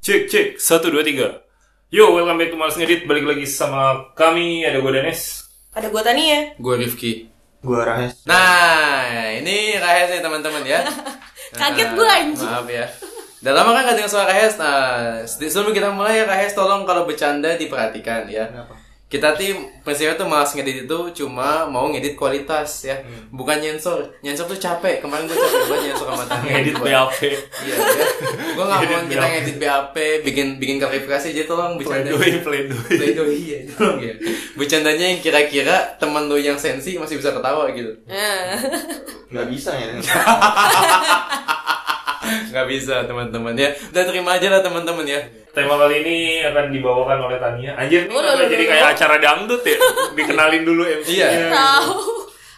Cek cek satu dua tiga. Yo, welcome back to Males Ngedit. Balik lagi sama kami. Ada gue Danes. Ada gua Tania. Gue Rifki. Gua Rahes. Nah, ini Rahes nih teman-teman ya. Kaget Nah, gua, anjing. Maaf ya. Udah lama kan gak dengar suara Rahes. Nah, sebelum kita mulai ya Rahes tolong kalau bercanda diperhatikan ya. Kenapa? Kita tim prinsipnya tuh malas ngedit itu cuma mau ngedit kualitas ya. Hmm. Bukan nyensor. Nyensor tuh capek. Kemarin gue capek banget nyensor sama Tanya. Ngedit Gua- BAP. Iya, ya. Gue gak mau Ngedit kita BAP. ngedit BAP, bikin bikin klarifikasi jadi tolong bercanda. Playdoy, playdoy. Playdoy ya, tolong ya. Bercandanya yang kira-kira temen lu yang sensi masih bisa ketawa gitu. Nah. Nggak bisa ya. Nggak bisa teman-teman ya. Udah terima aja lah teman-teman ya. Tema kali ini akan dibawakan oleh Tania. Anjir, ini Oh, loh, jadi kayak acara dangdut ya? Dikenalin dulu MC-nya. Iya. Tahu.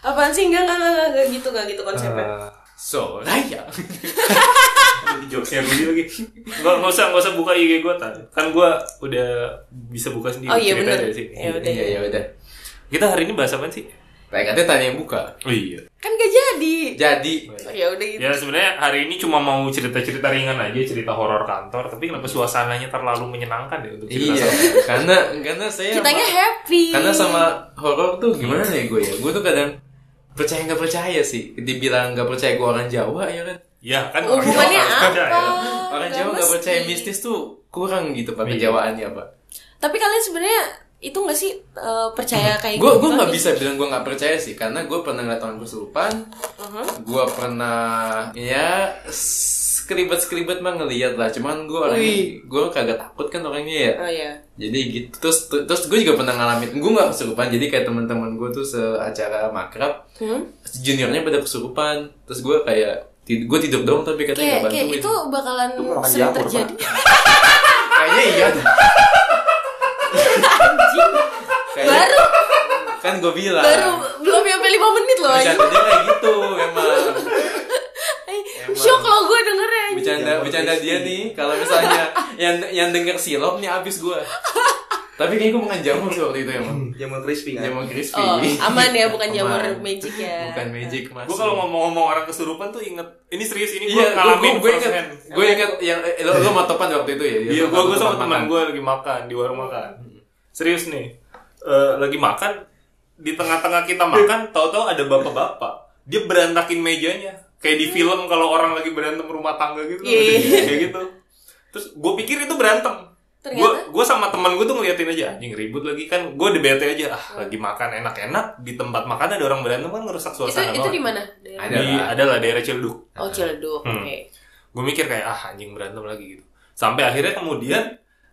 Apaan sih enggak enggak enggak, gitu enggak gitu konsepnya. Ah, So, Raya. Jadi jokesnya lagi. Nggak, nggak usah, nggak usah buka IG gue tan. Kan gue udah bisa buka sendiri. Oh iya cerita benar. dari sini. Ya udah. Iya, ya udah. Kita hari ini bahas apa sih? Kayak katanya tanya yang buka. Oh iya. Kan gak jadi. Jadi, Oh, ya udah gitu. Ya sebenarnya hari ini cuma mau cerita-cerita ringan aja, cerita horor kantor. Tapi kenapa suasananya terlalu menyenangkan ya untuk cerita iya, sama- karena karena saya Kitanya sama- happy. karena sama horor tuh gimana ya gue ya? Gue tuh kadang percaya nggak percaya sih. Dibilang nggak percaya gue orang Jawa ya kan. Ya kan orang Hubungannya Jawa harus apa? percaya. Orang Nggak Jawa nggak percaya mistis tuh kurang gitu pak Iya. kejawaannya pak. Tapi kalian sebenarnya itu nggak sih eh, percaya kayak Gue gitu? gue nggak kan? bisa bilang gue nggak percaya sih karena gue pernah ngeliat orang kesurupan. Uh-huh. Gue pernah ya skribet skribet mah ngeliat lah. Cuman gue orangnya gue kagak takut kan orangnya ya. Oh iya. Jadi gitu terus terus gue juga pernah ngalamin gue nggak kesurupan jadi kayak teman-teman gue tuh seacara makrab Hmm? juniornya pada kesurupan terus gue kayak gue tidur doang tapi Kayak katanya nggak kayak bantuin itu bakalan Itu makan sering terjadi. kayaknya iya. Kayaknya Baru kan gue bilang baru belum sampai 5 menit loh. bercandanya kayak gitu memang Eh, Shock lo gue dengernya. anjing. bercanda Jamur bercanda dia nih kalau misalnya yang yang denger silop nih abis gue tapi kayaknya gue makan jamur sih waktu itu emang Jamur crispy kan? jamur crispy Oh, aman ya bukan jamur Aman. magic ya. bukan magic mas Gue kalau ngomong-ngomong orang kesurupan tuh inget ini serius ini gue Iya, ngalamin gue inget, gue inget yang eh, lo, lo mau topan waktu itu ya? Iya, gue gue sama teman gue lagi makan di warung makan. Serius nih, Eh, lagi makan di tengah-tengah kita makan, tahu-tahu ada bapak-bapak. Dia berantakin mejanya, kayak di film kalau orang lagi berantem rumah tangga gitu, Iya. kayak gitu. Terus gue pikir itu berantem. Gue sama teman gue tuh ngeliatin aja anjing ribut lagi kan gue udah bete aja ah lagi makan enak-enak di tempat makan ada orang berantem kan ngerusak Itu suasana itu di mana? Ada di lah. adalah daerah Ciledug Oh, Ciledug. Hmm. Oke. gue mikir kayak ah anjing berantem lagi gitu sampai akhirnya kemudian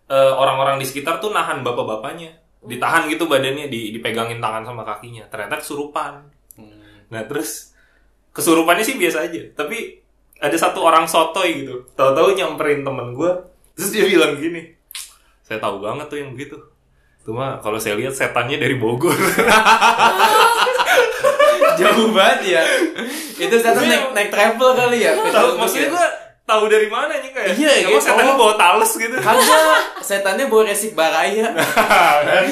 eh, orang-orang di sekitar tuh nahan bapak-bapaknya ditahan gitu badannya di, dipegangin tangan sama kakinya ternyata kesurupan Hmm. nah terus kesurupannya sih biasa aja tapi ada satu orang sotoy gitu tahu-tahu nyamperin temen gue terus dia bilang gini saya tahu banget tuh yang begitu cuma kalau saya lihat setannya dari Bogor Jauh banget ya. itu setan naik naik travel kali ya. tahu maksudnya ya? gue tahu dari mana nih kayak Iya, emang gitu. setannya bawa tales gitu Kagak, setannya bawa resik baraya.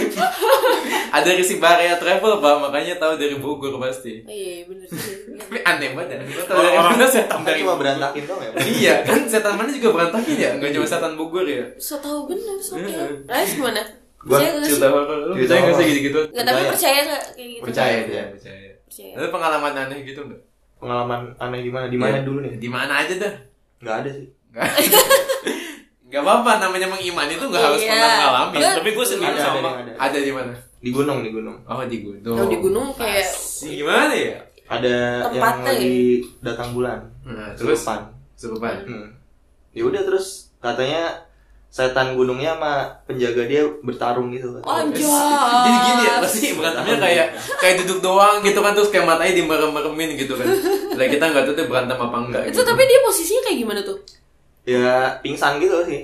Ada resik baraya travel pak, makanya tahu dari Bogor pasti. Oh, iya, iya, bener sih. Tapi aneh banget ya. Gua tahu dari mana setan dari cuma berantakin dong ya? Iya kan setan mana juga berantakin ya, nggak cuma setan Bogor ya. So tahu bener, so Iya. tahu. Rais gimana? Gua? Cerita horor, lu Cerita percaya nggak sih horor. gitu-gitu? Nggak, tapi Percaya. nggak kayak gitu? Percaya dia, percaya. Percaya. Ada pengalaman aneh gitu nggak? Pengalaman aneh gimana? Di mana Iya. dulu nih? Di mana aja dah. Nggak ada sih. Nggak. Apa-apa, namanya mengimani itu nggak harus Iya. pernah ngalamin. Tapi gue sendiri Ada, ada, sama ada. Ada di mana? Di gunung, di gunung. Oh di gunung. Oh, di gunung kayak- Masih gimana ya? Ada yang Tempatnya lagi datang bulan. Nah, terus Serupan. serupan. Hmm. Ya udah terus katanya setan gunungnya sama penjaga dia bertarung gitu. Oh, anjay. Jadi gini ya, pasti berantemnya kayak kayak duduk doang gitu kan terus kayak matanya dimerem-meremin gitu kan. Lah kita nggak tahu tuh berantem apa enggak. Itu gitu. tapi dia posisinya kayak gimana tuh? Ya pingsan gitu sih.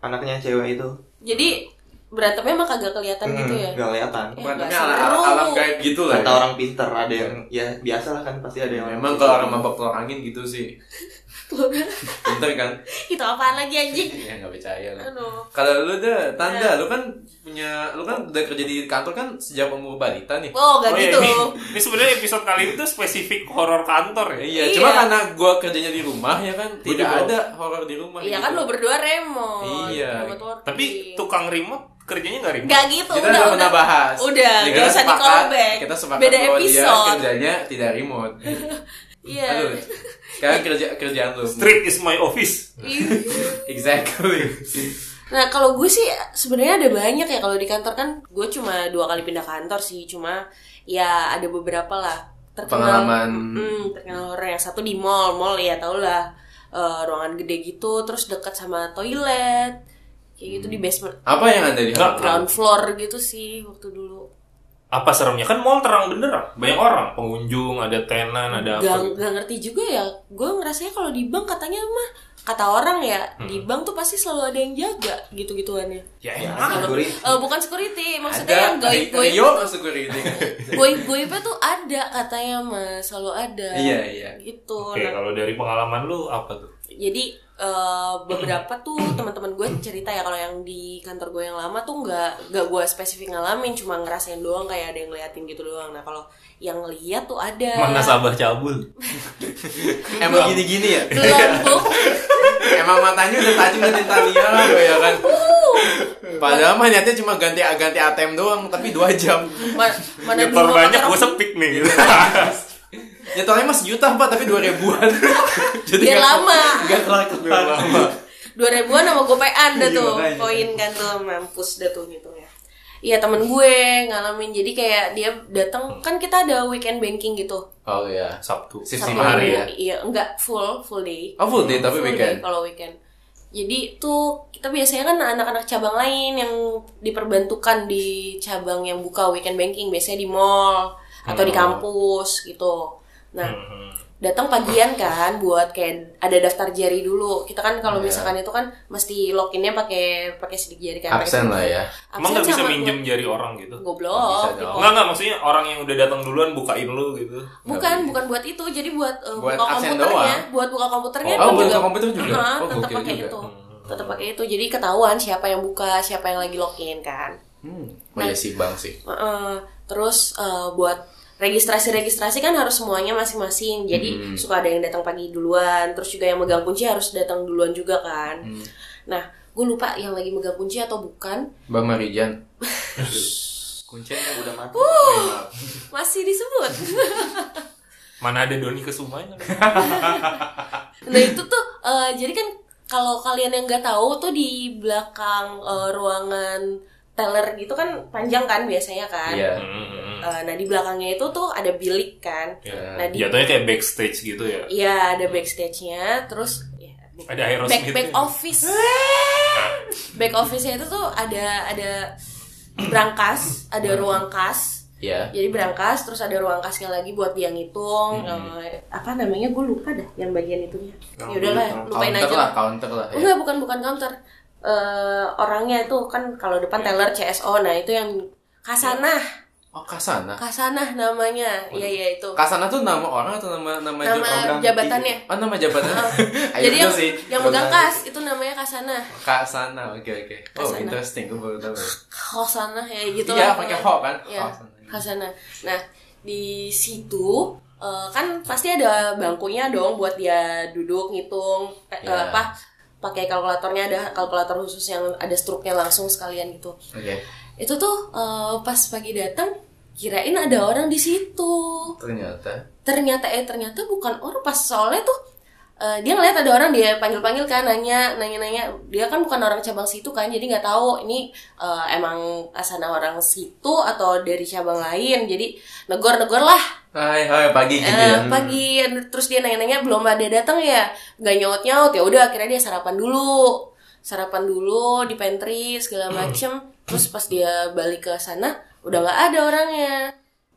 Anaknya cewek itu. Jadi berantemnya emang kagak kelihatan gitu ya? Nggak kelihatan. Eh, berantemnya ala, alam gaib gitu lah. Kata ya. orang pinter ada yang ya biasa lah kan pasti ada yang Memang kalau orang mabok angin gitu sih. Pinter kan? itu apaan lagi anjing Ya nggak percaya lah. Kalau lu deh, tanda, lu kan punya, lu kan udah kerja di kantor kan sejak umur balita nih. oh gak Oh iya, gitu ini, ini sebenarnya episode kali ini tuh spesifik horor kantor ya. Iya, Iya. cuma karena gua kerjanya di rumah ya kan, tidak ada horor di rumah. iya gitu. kan lo berdua remote Iya. remote. Tapi tukang remote kerjanya nggak remote. Gak gitu, Kita udah, udah udah, pernah bahas. Udah, gak kita usah di sepakat- callback. Kita sepakat Beda bahwa dia episode. kerjanya tidak remote. Iya. Aduh, sekarang kerja kerjaan lu. Street is my office. Exactly. Nah kalau gue sih sebenarnya ada banyak ya kalau di kantor kan gue cuma dua kali pindah kantor sih cuma ya ada beberapa lah terkenal Pengalaman. hmm, terkenal orang yang satu di mall mall ya tau lah eh, ruangan gede gitu terus dekat sama toilet kayak gitu di basement Apa yang lihat? Enggak. ground floor gitu sih waktu dulu Apa seremnya? Kan mall terang benderang. Banyak orang, pengunjung, ada tenan, ada gak, apa. gitu. gak ngerti juga ya gue ngerasanya kalau di bank katanya mah kata orang ya Hmm. di bank tuh pasti selalu ada yang jaga gitu gituannya Ya Ya. Eh, bukan security maksudnya Ada yang goib goib masuk security. goib goibnya tuh ada katanya mas selalu ada Iya, iya. gitu Oke, Nah, kalau dari pengalaman lu apa tuh? jadi eh, beberapa tuh teman-teman gue cerita ya kalau yang di kantor gue yang lama tuh nggak nggak gue spesifik ngalamin cuma ngerasain doang kayak ada yang ngeliatin gitu doang nah kalau yang lihat tuh ada Mana sabah cabul? Emang gini-gini ya? belum. Emang matanya udah tajam dan Italia ya kan? Padahal mah niatnya cuma ganti ganti ATM doang, tapi dua jam. Ma- mana dua banyak, gue sepik nih. Gitu. Nyetornya mas juta pak, tapi dua ribuan. Jadi biar nggak- lama nggak kelar lama. dua ribuan sama gopean dah Iya, tuh koin kan tuh mampus dah tuh gitu ya Iya temen gue ngalamin jadi kayak dia datang kan kita ada weekend banking gitu Oh iya. Sabtu. Sabtu, hari ya? Iya enggak full full day Oh full day tapi Full day weekend. kalau weekend jadi tuh kita biasanya kan anak-anak cabang lain yang diperbantukan di cabang yang buka weekend banking biasanya di mall atau di kampus gitu nah Hmm. datang pagian kan buat kayak ada daftar jari dulu kita kan kalau Iya. misalkan itu kan mesti loginnya pakai pakai sidik jari kan Absen lah ya. Emang nggak bisa minjem gua- jari orang gitu? goblok pos. Enggak, enggak. Maksudnya orang yang udah datang duluan bukain lu gitu. bukan bukan buat itu jadi buat, uh, Buat buka absen komputernya doang. buat buka komputernya Oh, kan buat buka komputer juga? Ah, Oh, tetap pakai itu tetap pakai itu jadi ketahuan siapa yang buka siapa yang lagi login kan Hmm. Oh iya sih bang sih. Heeh. terus uh, buat registrasi-registrasi kan harus semuanya masing-masing jadi Hmm. suka ada yang datang pagi duluan terus juga yang megang kunci harus datang duluan juga kan Hmm. nah gue lupa yang lagi megang kunci atau bukan Bang Marijan. Kuncinya udah mati masih disebut Mana ada Doni Kesumanya? nah itu tuh eh, jadi kan kalau kalian yang nggak tahu tuh di belakang eh, ruangan teller gitu kan panjang kan biasanya kan Iya. Hmm. Eh, nah di belakangnya itu tuh ada bilik kan Ya. nah di Jatuhnya kayak backstage gitu ya. iya ada backstage-nya terus ya, Ada Aerosmith. back back office back office-nya itu tuh ada ada brankas ada ruang kas Iya. jadi brankas terus ada ruang kasnya lagi buat dia ngitung eh, apa namanya gue lupa dah yang bagian itunya ya udahlah lupain Counter aja lah, lah. counter lah ya. enggak bukan bukan counter Eh, orangnya itu kan kalau depan teller CSO nah itu yang kasanah Oh Kasana. kasanah namanya iya iya itu Kasana tuh nama orang atau nama nama, nama orang? jabatannya Oh nama jabatan. Ayo jadi yang sih. yang megang kas itu namanya kasanah Kasana, oke oke. Oh Kasana. interesting, gue baru tahu. Hasanah ya gitu Iya, pakai ho kan? Iya, Hasanah. Hasanah. Nah, di situ eh, kan pasti ada bangkunya dong buat dia duduk ngitung eh, Iya. apa pakai kalkulatornya ada kalkulator khusus yang ada struknya langsung sekalian gitu. Oke. Itu tuh eh, pas pagi datang kirain ada orang di situ. Ternyata. Ternyata eh ternyata bukan orang. Pas soalnya tuh eh, dia ngeliat ada orang dia panggil-panggil kan nanya nanya-nanya. Dia kan bukan orang cabang situ kan jadi nggak tahu ini eh, emang asana orang situ atau dari cabang lain. Jadi negor-negor lah. Hai hai pagi gitu Eh, ya. pagi. Terus dia nanya-nanya belum ada datang ya? Nggak nyaut nyaut ya udah akhirnya dia sarapan dulu. Sarapan dulu di pantry segala macem. Terus pas dia balik ke sana udah nggak ada orangnya.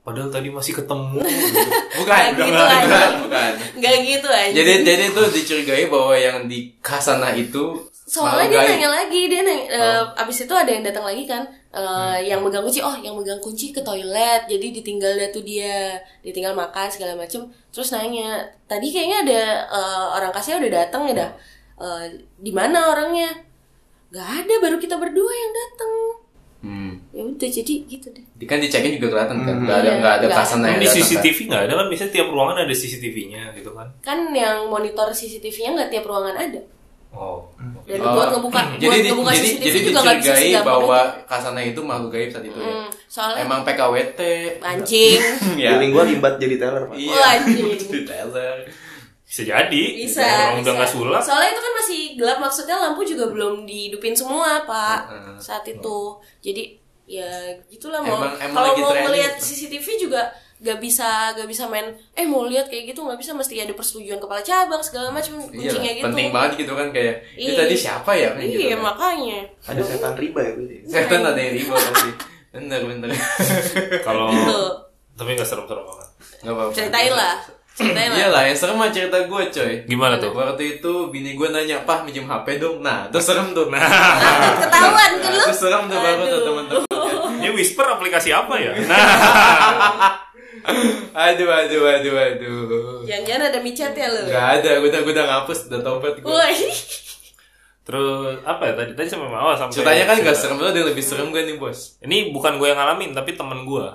Padahal tadi masih ketemu. Bukan, Nggak gitu bukan, aja. bukan. nggak gitu aja. Jadi jadi itu dicurigai bahwa yang di Kasana itu soalnya dia nanya lagi dia nanya eh, abis itu ada yang datang lagi kan eh, yang megang kunci. Oh yang megang kunci ke toilet jadi ditinggal dia tuh dia. Ditinggal makan segala macem. Terus nanya tadi kayaknya ada eh, orang kasir udah datang ya dah? Eh, di mana orangnya? Nggak ada baru kita berdua yang datang Hmm. ya udah jadi gitu deh Di- Kan dicekin juga kelihatan kan. Enggak ada Iya, enggak ada nggak kasana Kan yang di kan. CCTV nggak ada kan biasanya tiap ruangan ada CCTV-nya gitu kan. kan yang monitor CCTV-nya nggak tiap ruangan ada Oh. dan Oh. buat ngebuka jadi buat di- ngebuka jadi CCTV jadi juga nggak bisa segampang bahwa itu. kasana itu makhluk gaib saat itu ya. Hmm, soalnya Emang PKWT. anjing ya. Feeling gua limbat jadi teller, Pak. Iya. Oh, anjing. Di Taylor. Bisa jadi. bisa Orang udah nggak sulap. soalnya itu kan masih gelap maksudnya lampu juga belum dihidupin semua pak Heeh. saat itu jadi ya gitulah mau kalau mau melihat. CCTV juga gak bisa gak bisa main eh mau lihat kayak gitu nggak bisa mesti ada persetujuan kepala cabang segala macam Iya, kuncinya gitu penting banget gitu kan kayak itu Iya. tadi siapa ya kan gitu. iya kan. makanya Ada setan riba ya, Bu. Setan ada yang riba pasti. Bener bener. Kalau gitu tapi nggak serem-serem banget. Enggak apa-apa. ceritain lah Iya lah yang serem mah cerita gue coy Gimana tuh? Waktu itu bini gue nanya, Pah minjem HP dong Nah, terus serem tuh Nah, Nah, ketahuan kan lu terus serem tuh baru tuh teman-teman Ini Whisper aplikasi apa ya? Nah, Aduh, aduh, aduh, aduh jangan-jangan ada micat ya lu Gak ada, gue udah, gue udah ngapus, udah tobat gue Woi. terus apa ya tadi? Tadi sampai mana? Oh, sampai Ceritanya kan gak serem, lu ada yang lebih serem gak nih bos? Ini bukan gue yang ngalamin, tapi temen gue.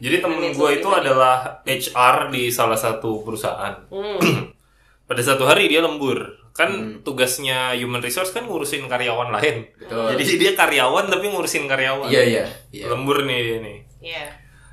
Jadi temen gue itu ini. adalah HR di salah satu perusahaan. Hmm. Pada satu hari dia lembur. Kan tugasnya human resource kan ngurusin karyawan lain. Betul. Jadi dia karyawan tapi ngurusin karyawan. Iya, iya iya. Lembur nih dia nih. Iya.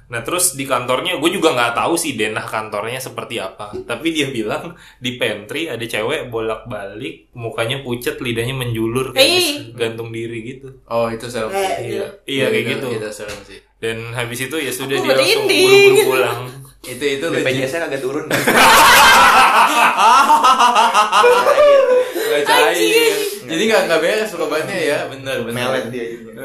Nah terus di kantornya gue juga nggak tahu sih denah kantornya seperti apa. Tapi dia bilang di pantry ada cewek bolak-balik, mukanya pucat, lidahnya menjulur kayak Hei. gantung diri gitu. Oh, itu serem Eh, sih. Iya, iya kayak itu- gitu. Itu serem sih Dan habis itu ya sudah Aku dia langsung buru-buru pulang. Itu, itu legit BPJS-nya kagak turun. Gak cair Jadi gak, gak beres obatnya ya Bener, bener Melet dia juga.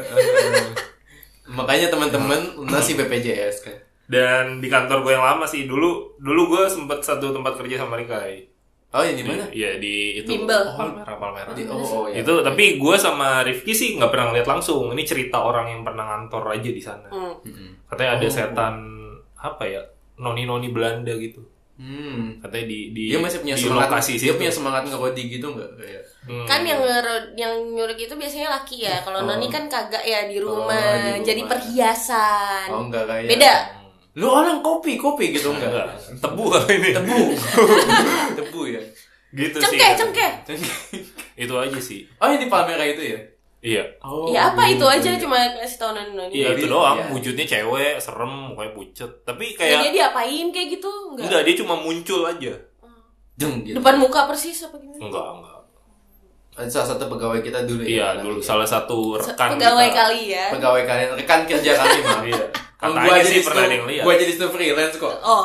Makanya teman-teman lunasi BPJS kan Dan di kantor gue yang lama sih dulu dulu gue sempet satu tempat kerja sama Rikai. Oh, ini di mana? Iya di itu Bimbel. Palmerah Palmerah. Di- oh, oh, ya. Itu tapi gue sama Rifki sih nggak pernah ngeliat langsung. Ini cerita orang yang pernah ngantor aja di sana. Hmm. Mm-mm. Katanya Oh. ada setan apa ya noni-noni Belanda gitu. Hmm. Katanya di di Dia masih punya di semangat lokasi Dia situ. punya semangat ngerodi gitu nggak kayak Hmm. Kan yang yang nyuruh itu biasanya laki ya. Kalau Oh. Noni kan kagak ya di Oh, rumah. di Jadi rumah. perhiasan. Oh enggak kayak Beda. Lu orang kopi, kopi gitu enggak? Enggak, tebu kali ini. Tebu. Tebu ya. gitu Cengkeh, sih. cengkeh. Itu aja sih. Oh, yang di Palmera itu ya? Iya. Oh. Ya apa itu aja gitu. cuma kasih tau Noni Noni. Iya itu doang. iya. Wujudnya cewek, serem, mukanya pucet. Tapi Ya, kayak dia diapain kayak gitu? Enggak. enggak dia cuma muncul aja. Jeng gitu. Depan muka persis apa gimana? Enggak, enggak. Ada salah satu pegawai kita dulu Iya, ya. dulu salah satu rekan Pegawai kita. kali ya. Pegawai kalian, rekan kerja kami mah. Iya. Katanya gua sih jadi pernah ada yang lihat. Gua jadi freelance kok. Oh,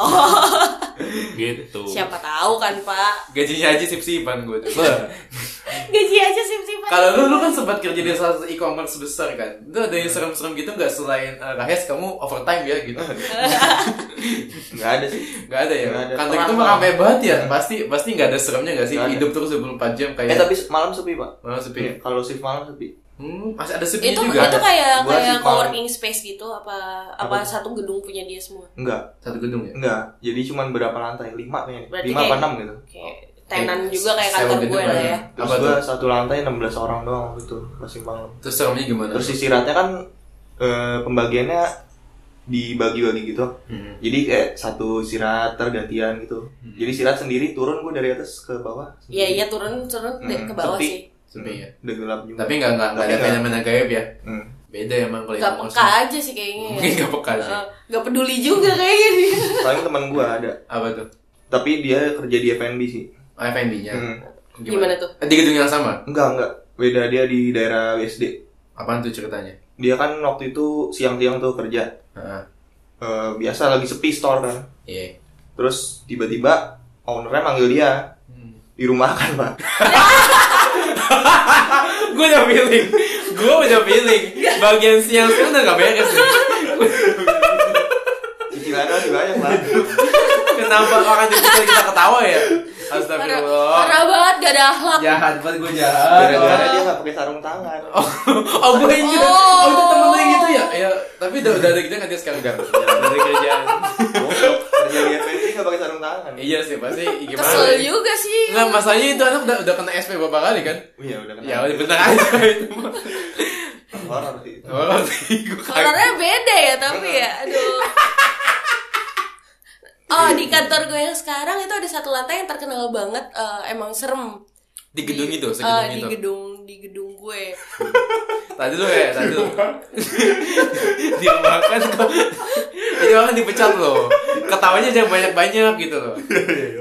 Gitu. siapa tahu kan Pak. Gajinya aja sip-sipan gue tuh. Gaji aja sih sih. Kalau lu lu kan sempat kerja di salah satu e-commerce besar kan. Itu ada yang serem-serem gitu nggak selain uh, Rahes kamu overtime ya gitu. Enggak ada sih. Nggak ada ya. Nggak ada. Kantor itu mah ramai banget ya. Pasti pasti nggak ada seremnya nggak sih? Nggak ada. Hidup terus 24 jam kayak. Eh tapi malam sepi, Pak. Malah sepi. Iya, Kalau shift malam sepi. Hmm, masih ada sepi itu juga. itu kayak Gua kayak coworking space gitu apa apa, satu gedung punya dia semua. Enggak. Satu gedung ya. Enggak. Jadi cuma berapa lantai? Lima kayaknya. Berarti Lima apa kayak- enam gitu. Kayak tenan juga kayak kantor gedung gue lah lah ya. ya. Terus Apa gua tuh? satu lantai 16 orang doang waktu itu masing malam. Terus seremnya gimana? Terus istirahatnya kan eh, pembagiannya dibagi-bagi gitu. Hmm. Jadi kayak satu istirahat tergantian gitu. Jadi istirahat sendiri turun gue dari atas ke bawah. Iya iya turun turun deh Hmm, ke bawah sepi. sih. Sepi ya. Udah gelap juga. Tapi nggak nggak ada fenomena gaib ya. Hmm. Beda emang kalau Gak peka aja sih kayaknya. ya. Mungkin nggak peka sih. Gak peduli juga kayaknya dia. Paling teman gue ada. Apa tuh? Tapi dia kerja di F&B sih. Oh, F&B-nya. Hmm. Gimana tuh? Eh, Di gedung yang sama? Enggak, enggak. Beda dia di daerah WSD. Apaan tuh ceritanya? Dia kan waktu itu siang-siang tuh kerja. Heeh. Eh, biasa lagi sepi store kan. Iya. Terus tiba-tiba ownernya manggil dia Hmm. di rumah kan pak. gue udah feeling gue udah feeling bagian siang siang udah gak beres nih Cicilannya masih banyak pak. kenapa orang di kita kita ketawa ya Astagfirullah. parah banget gak ada akhlak. Jahat banget gue jahat. Gara-gara dia nggak pakai sarung tangan. Oh, oh gue ingat. Oh. Oh, itu temen yang gitu ya? Ya, tapi udah udah ada kerjaan kan dia sekarang kan. Dari kerjaan. Kerja di FNB nggak pakai sarung tangan. Iya sih, pasti gimana? Kesel juga sih. Nggak, masalahnya itu anak udah udah kena SP beberapa kali kan? Oh, Iya udah kena. Ya udah bener aja itu mah. Horor sih. Oh, gue Horornya beda ya tapi ya, aduh. Oh di kantor gue yang sekarang itu ada satu lantai yang terkenal banget eh, emang serem Di gedung itu, eh, segedung di itu. gedung di gedung gue Tadi dulu ya, tadi dulu. Dia makan kok. Jadi makan dipecat loh. Ketawanya jangan banyak-banyak gitu loh.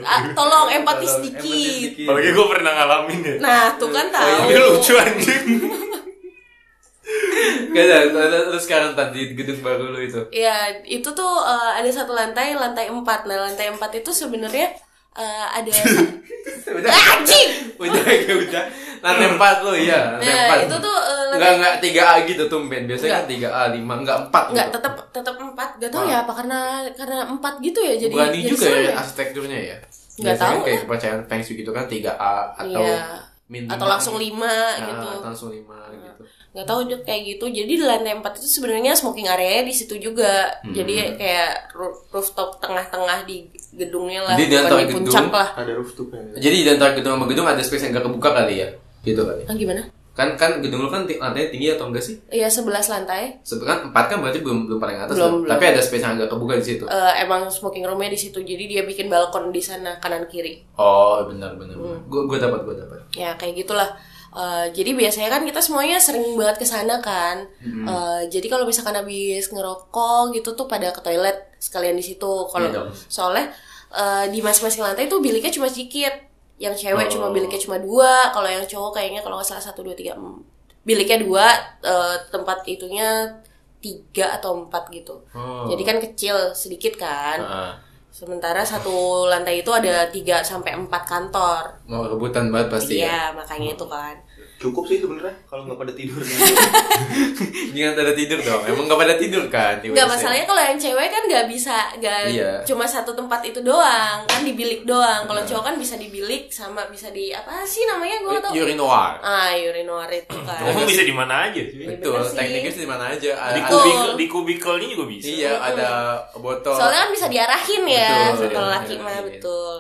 ah, tolong empati Tolong, sedikit. Apalagi gue pernah ngalamin ya. nah tuh kan tahu Ini lucu anjing. Gak terus- terus sekarang tadi gedung baru lu itu. ya itu tuh eh, ada satu lantai lantai empat nah lantai empat itu sebenarnya eh, ada Udah, Ah, anjing udah, udah, udah. Lantai empat lu iya, lantai nah empat. itu tuh Enggak, lantai enggak 3A gitu tumben. Biasanya kan 3A, 5, enggak 4 Enggak, gitu. tetap tetap empat. Gak tau Wah. ya apa karena karena empat gitu ya jadi. Berani jadi juga ya arsitekturnya ya. Nggak Biasanya tahu kayak kepercayaan Feng Shui gitu kan 3A atau Iya. min Atau lima langsung gitu. lima Nah, gitu. Atau langsung 5 gitu. Nggak tahu juga kayak gitu. Jadi di lantai empat itu sebenarnya smoking area di situ juga. Hmm. Jadi kayak rooftop tengah-tengah di gedungnya lah. Jadi di antara di gedung- lah. Ada rooftop ya. Jadi di antara gedung sama gedung ada space yang gak kebuka kali ya? Gitu kali. Ah, gimana? Kan kan gedung lu kan lantainya tinggi atau enggak sih? Iya sebelas lantai. Sebenarnya empat kan berarti belum belum paling atas. Belum, tuh. belum. Tapi ada space yang agak kebuka di situ. Eh, emang smoking roomnya di situ. Jadi dia bikin balkon di sana kanan kiri. Oh, benar benar. Hmm. Gue gue dapat gue dapat. ya kayak gitulah Eh, jadi biasanya kan kita semuanya sering banget ke sana kan Hmm. Eh, jadi kalau misalkan habis ngerokok gitu tuh pada ke toilet sekalian di situ kalau dong. soalnya eh, di masing-masing lantai tuh biliknya cuma sedikit yang cewek Oh. cuma biliknya cuma dua kalau yang cowok kayaknya kalau nggak salah satu dua tiga biliknya dua eh, tempat itunya tiga atau empat gitu Oh. jadi kan kecil sedikit kan Heeh. Sementara satu lantai itu ada tiga sampai empat kantor Mau rebutan banget pasti ya. Iya, makanya itu kan. Cukup sih sebenarnya kalau nggak pada tidur. Jangan pada tidur dong. Emang gak pada tidur kan? WC? masalahnya kalau yang cewek kan nggak bisa nggak Iya. cuma satu tempat itu doang kan di bilik doang. Kalau cowok kan bisa di bilik sama bisa di apa sih namanya gue tau. Urinoir. Ah, urinoir itu kan. Bisa di mana aja sih. Iya, Betul, tekniknya sih di mana aja. Ada, Di kubikel, di kubikelnya juga bisa. iya, ada botol. Soalnya kan bisa diarahin ya Betul, kalau iya, laki iya, mah iya. betul.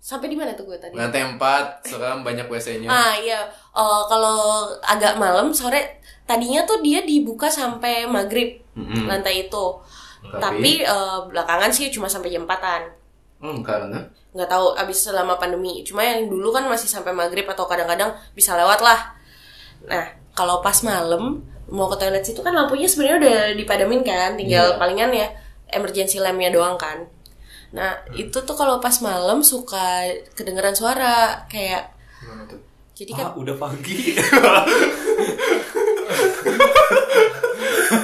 Sampai di mana tuh gue tadi? lantai 4, sekarang banyak WC-nya. Ah iya, Eh, kalau agak malam sore tadinya tuh dia dibuka sampai maghrib Mm-mm. lantai itu. Tapi- Tapi, eh, belakangan sih cuma sampai jam 4-an. Hmm, karena nggak tahu abis selama pandemi cuma yang dulu kan masih sampai maghrib atau kadang-kadang bisa lewat lah nah kalau pas malam mau ke toilet situ kan lampunya sebenarnya udah dipadamin kan tinggal Iya. palingan ya emergency lampnya doang kan nah itu tuh kalau pas malam suka kedengeran suara kayak gimana tuh? jadi kan Ah, udah pagi.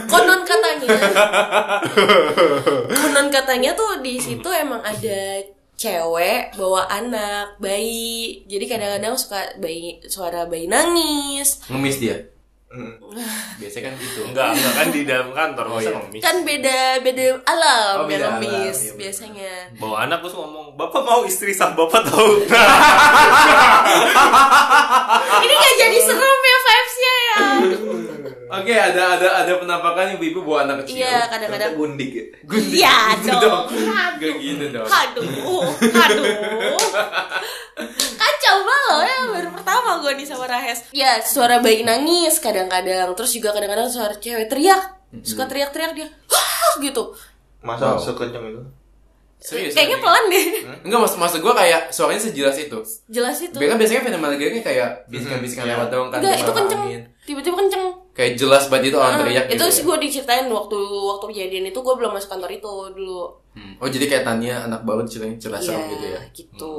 konon katanya konon katanya tuh di situ emang ada cewek bawa anak bayi jadi kadang-kadang suka bayi suara bayi nangis Ngemis dia. Hmm. Biasanya kan gitu. enggak, enggak kan di dalam kantor Oh, masa iya. ngemis. kan beda beda alam Oh, beda yang alam, ngemis iya, bener. biasanya Bawa anak terus ngomong, "Bapak mau istri sah Bapak tahu." ini gak jadi serem ya vibesnya ya Oke, ada ada ada penampakan ibu-ibu bawa anak kecil. iya kadang-kadang gundik ya. Gundik. Iya Gitu dong. Gak gitu dong. Aduh, aduh. Kacau banget ya baru pertama gue nih sama Rahes. Ya suara bayi nangis kadang-kadang, terus juga kadang-kadang suara cewek teriak, suka teriak-teriak dia, Wah! gitu. Masa Wow. sekencang itu? Serius. Kayaknya pelan deh. Enggak maksud maksud gue kayak suaranya sejelas itu. Jelas itu. Biasanya biasanya fenomena kayak kayak bisikan-bisikan Hmm, lewat iya. doang kan. Enggak, itu kenceng. Tiba-tiba kenceng. Kayak jelas banget itu orang Ah, teriak itu gitu. sih ya. gue diceritain waktu waktu kejadian itu gue belum masuk kantor itu dulu. Hmm. Oh jadi kayak Tania anak baru ceritanya Iya, serem gitu ya. gitu.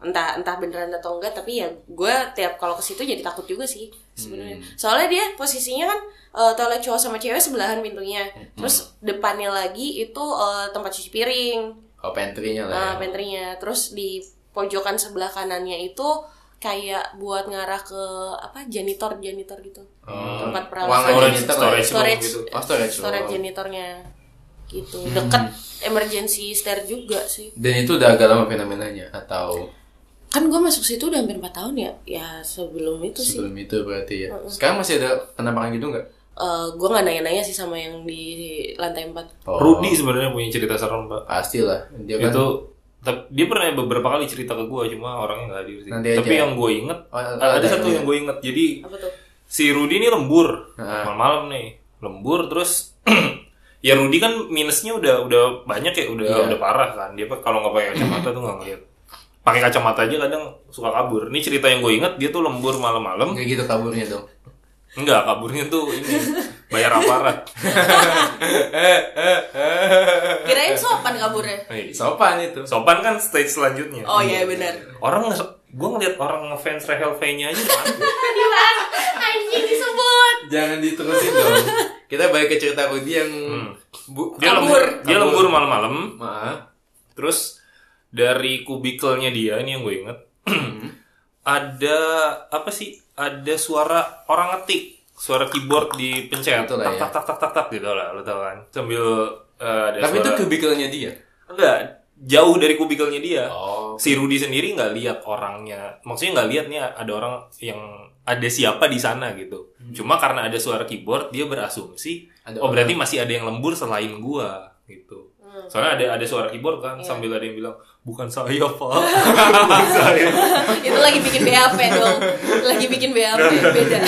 Entah entah beneran atau enggak, tapi ya gue tiap kalau ke situ jadi takut juga sih sebenarnya. Hmm. Soalnya dia posisinya kan eh, toilet cowok sama cewek sebelahan pintunya. Hmm. Terus depannya lagi itu eh, tempat cuci piring, Oh pantry-nya lah. nah, ya. pantry-nya. Terus di pojokan sebelah kanannya itu kayak buat ngarah ke apa janitor janitor gitu. Oh, tempat perawatan. janitor lah ya. storage, storage, gitu. Oh, storage. storage janitornya gitu. Hmm. Deket emergency stair juga sih. Dan itu udah agak lama fenomenanya atau kan gue masuk situ udah hampir 4 tahun ya ya sebelum itu sih Sebelum itu berarti ya. Sekarang masih ada penampakan gitu nggak? Eh, gue nggak nanya-nanya sih sama yang di lantai 4 Oh, Rudy sebenarnya punya cerita serem pak pasti lah. Dia kan itu tep- dia pernah beberapa kali cerita ke gue cuma orangnya nggak hadir sih Nanti tapi aja. yang gue inget Oh, ada- ada, ada satu ya. yang gue inget jadi apa tuh si Rudy ini lembur Ah. malam-malam nih lembur terus ya Rudy kan minusnya udah udah banyak ya udah Iya. udah parah kan dia kalau nggak pakai kacamata tuh nggak ngeliat pakai kacamata aja kadang suka kabur ini cerita yang gue inget dia tuh lembur malam-malam Nggak gitu kaburnya dong. Enggak kaburnya tuh ini bayar aparat. Kirain sopan kaburnya. Eh, Sopan itu. sopan kan stage selanjutnya. Oh iya benar. Orang gue ngeliat orang ngefans Rahel V-nya aja mantap. anjing disebut. Jangan diterusin dong. Kita balik ke cerita Rudy yang bu, dia Kabur. lembur. Dia lembur malam-malam. Terus dari kubikelnya dia ini yang gue inget ada apa sih ada suara orang ngetik suara keyboard dipencet Itulah tak ya. tak tak tak tak tak gitu lah lo tau kan. Sambil eh, ada Tapi itu suara kubikelnya dia. enggak jauh dari kubikelnya dia. Oh. si Rudy sendiri nggak lihat orangnya. Maksudnya nggak lihat nih ada orang yang ada siapa di sana gitu. Cuma karena ada suara keyboard dia berasumsi Ada oh berarti masih ada yang lembur selain gua gitu. Soalnya ada ada suara keyboard kan sambil ada yang bilang bukan saya pak bukan saya itu lagi bikin BAP dong. Lagi bikin BAP beda.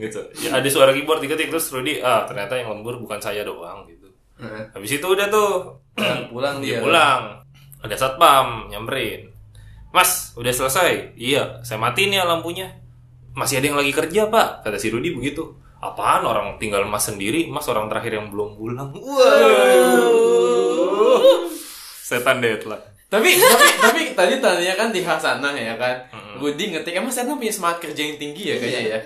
Gitu. Ya, ada suara keyboard diketik terus Rudy ah ternyata yang lembur bukan saya doang gitu. Heeh. habis itu udah tuh. Pulang dia dia. pulang. Ada satpam nyamperin. Mas udah selesai? Iya saya matiin ya lampunya. Masih ada yang lagi kerja pak kata si Rudy begitu. Apaan orang tinggal mas sendiri? Mas orang terakhir yang belum pulang. Wow setan deadline Tapi tapi tapi tadi tanya kan di Hasanah ya kan. Rudy ngetik emang saya punya semangat kerja yang tinggi ya kayaknya ya.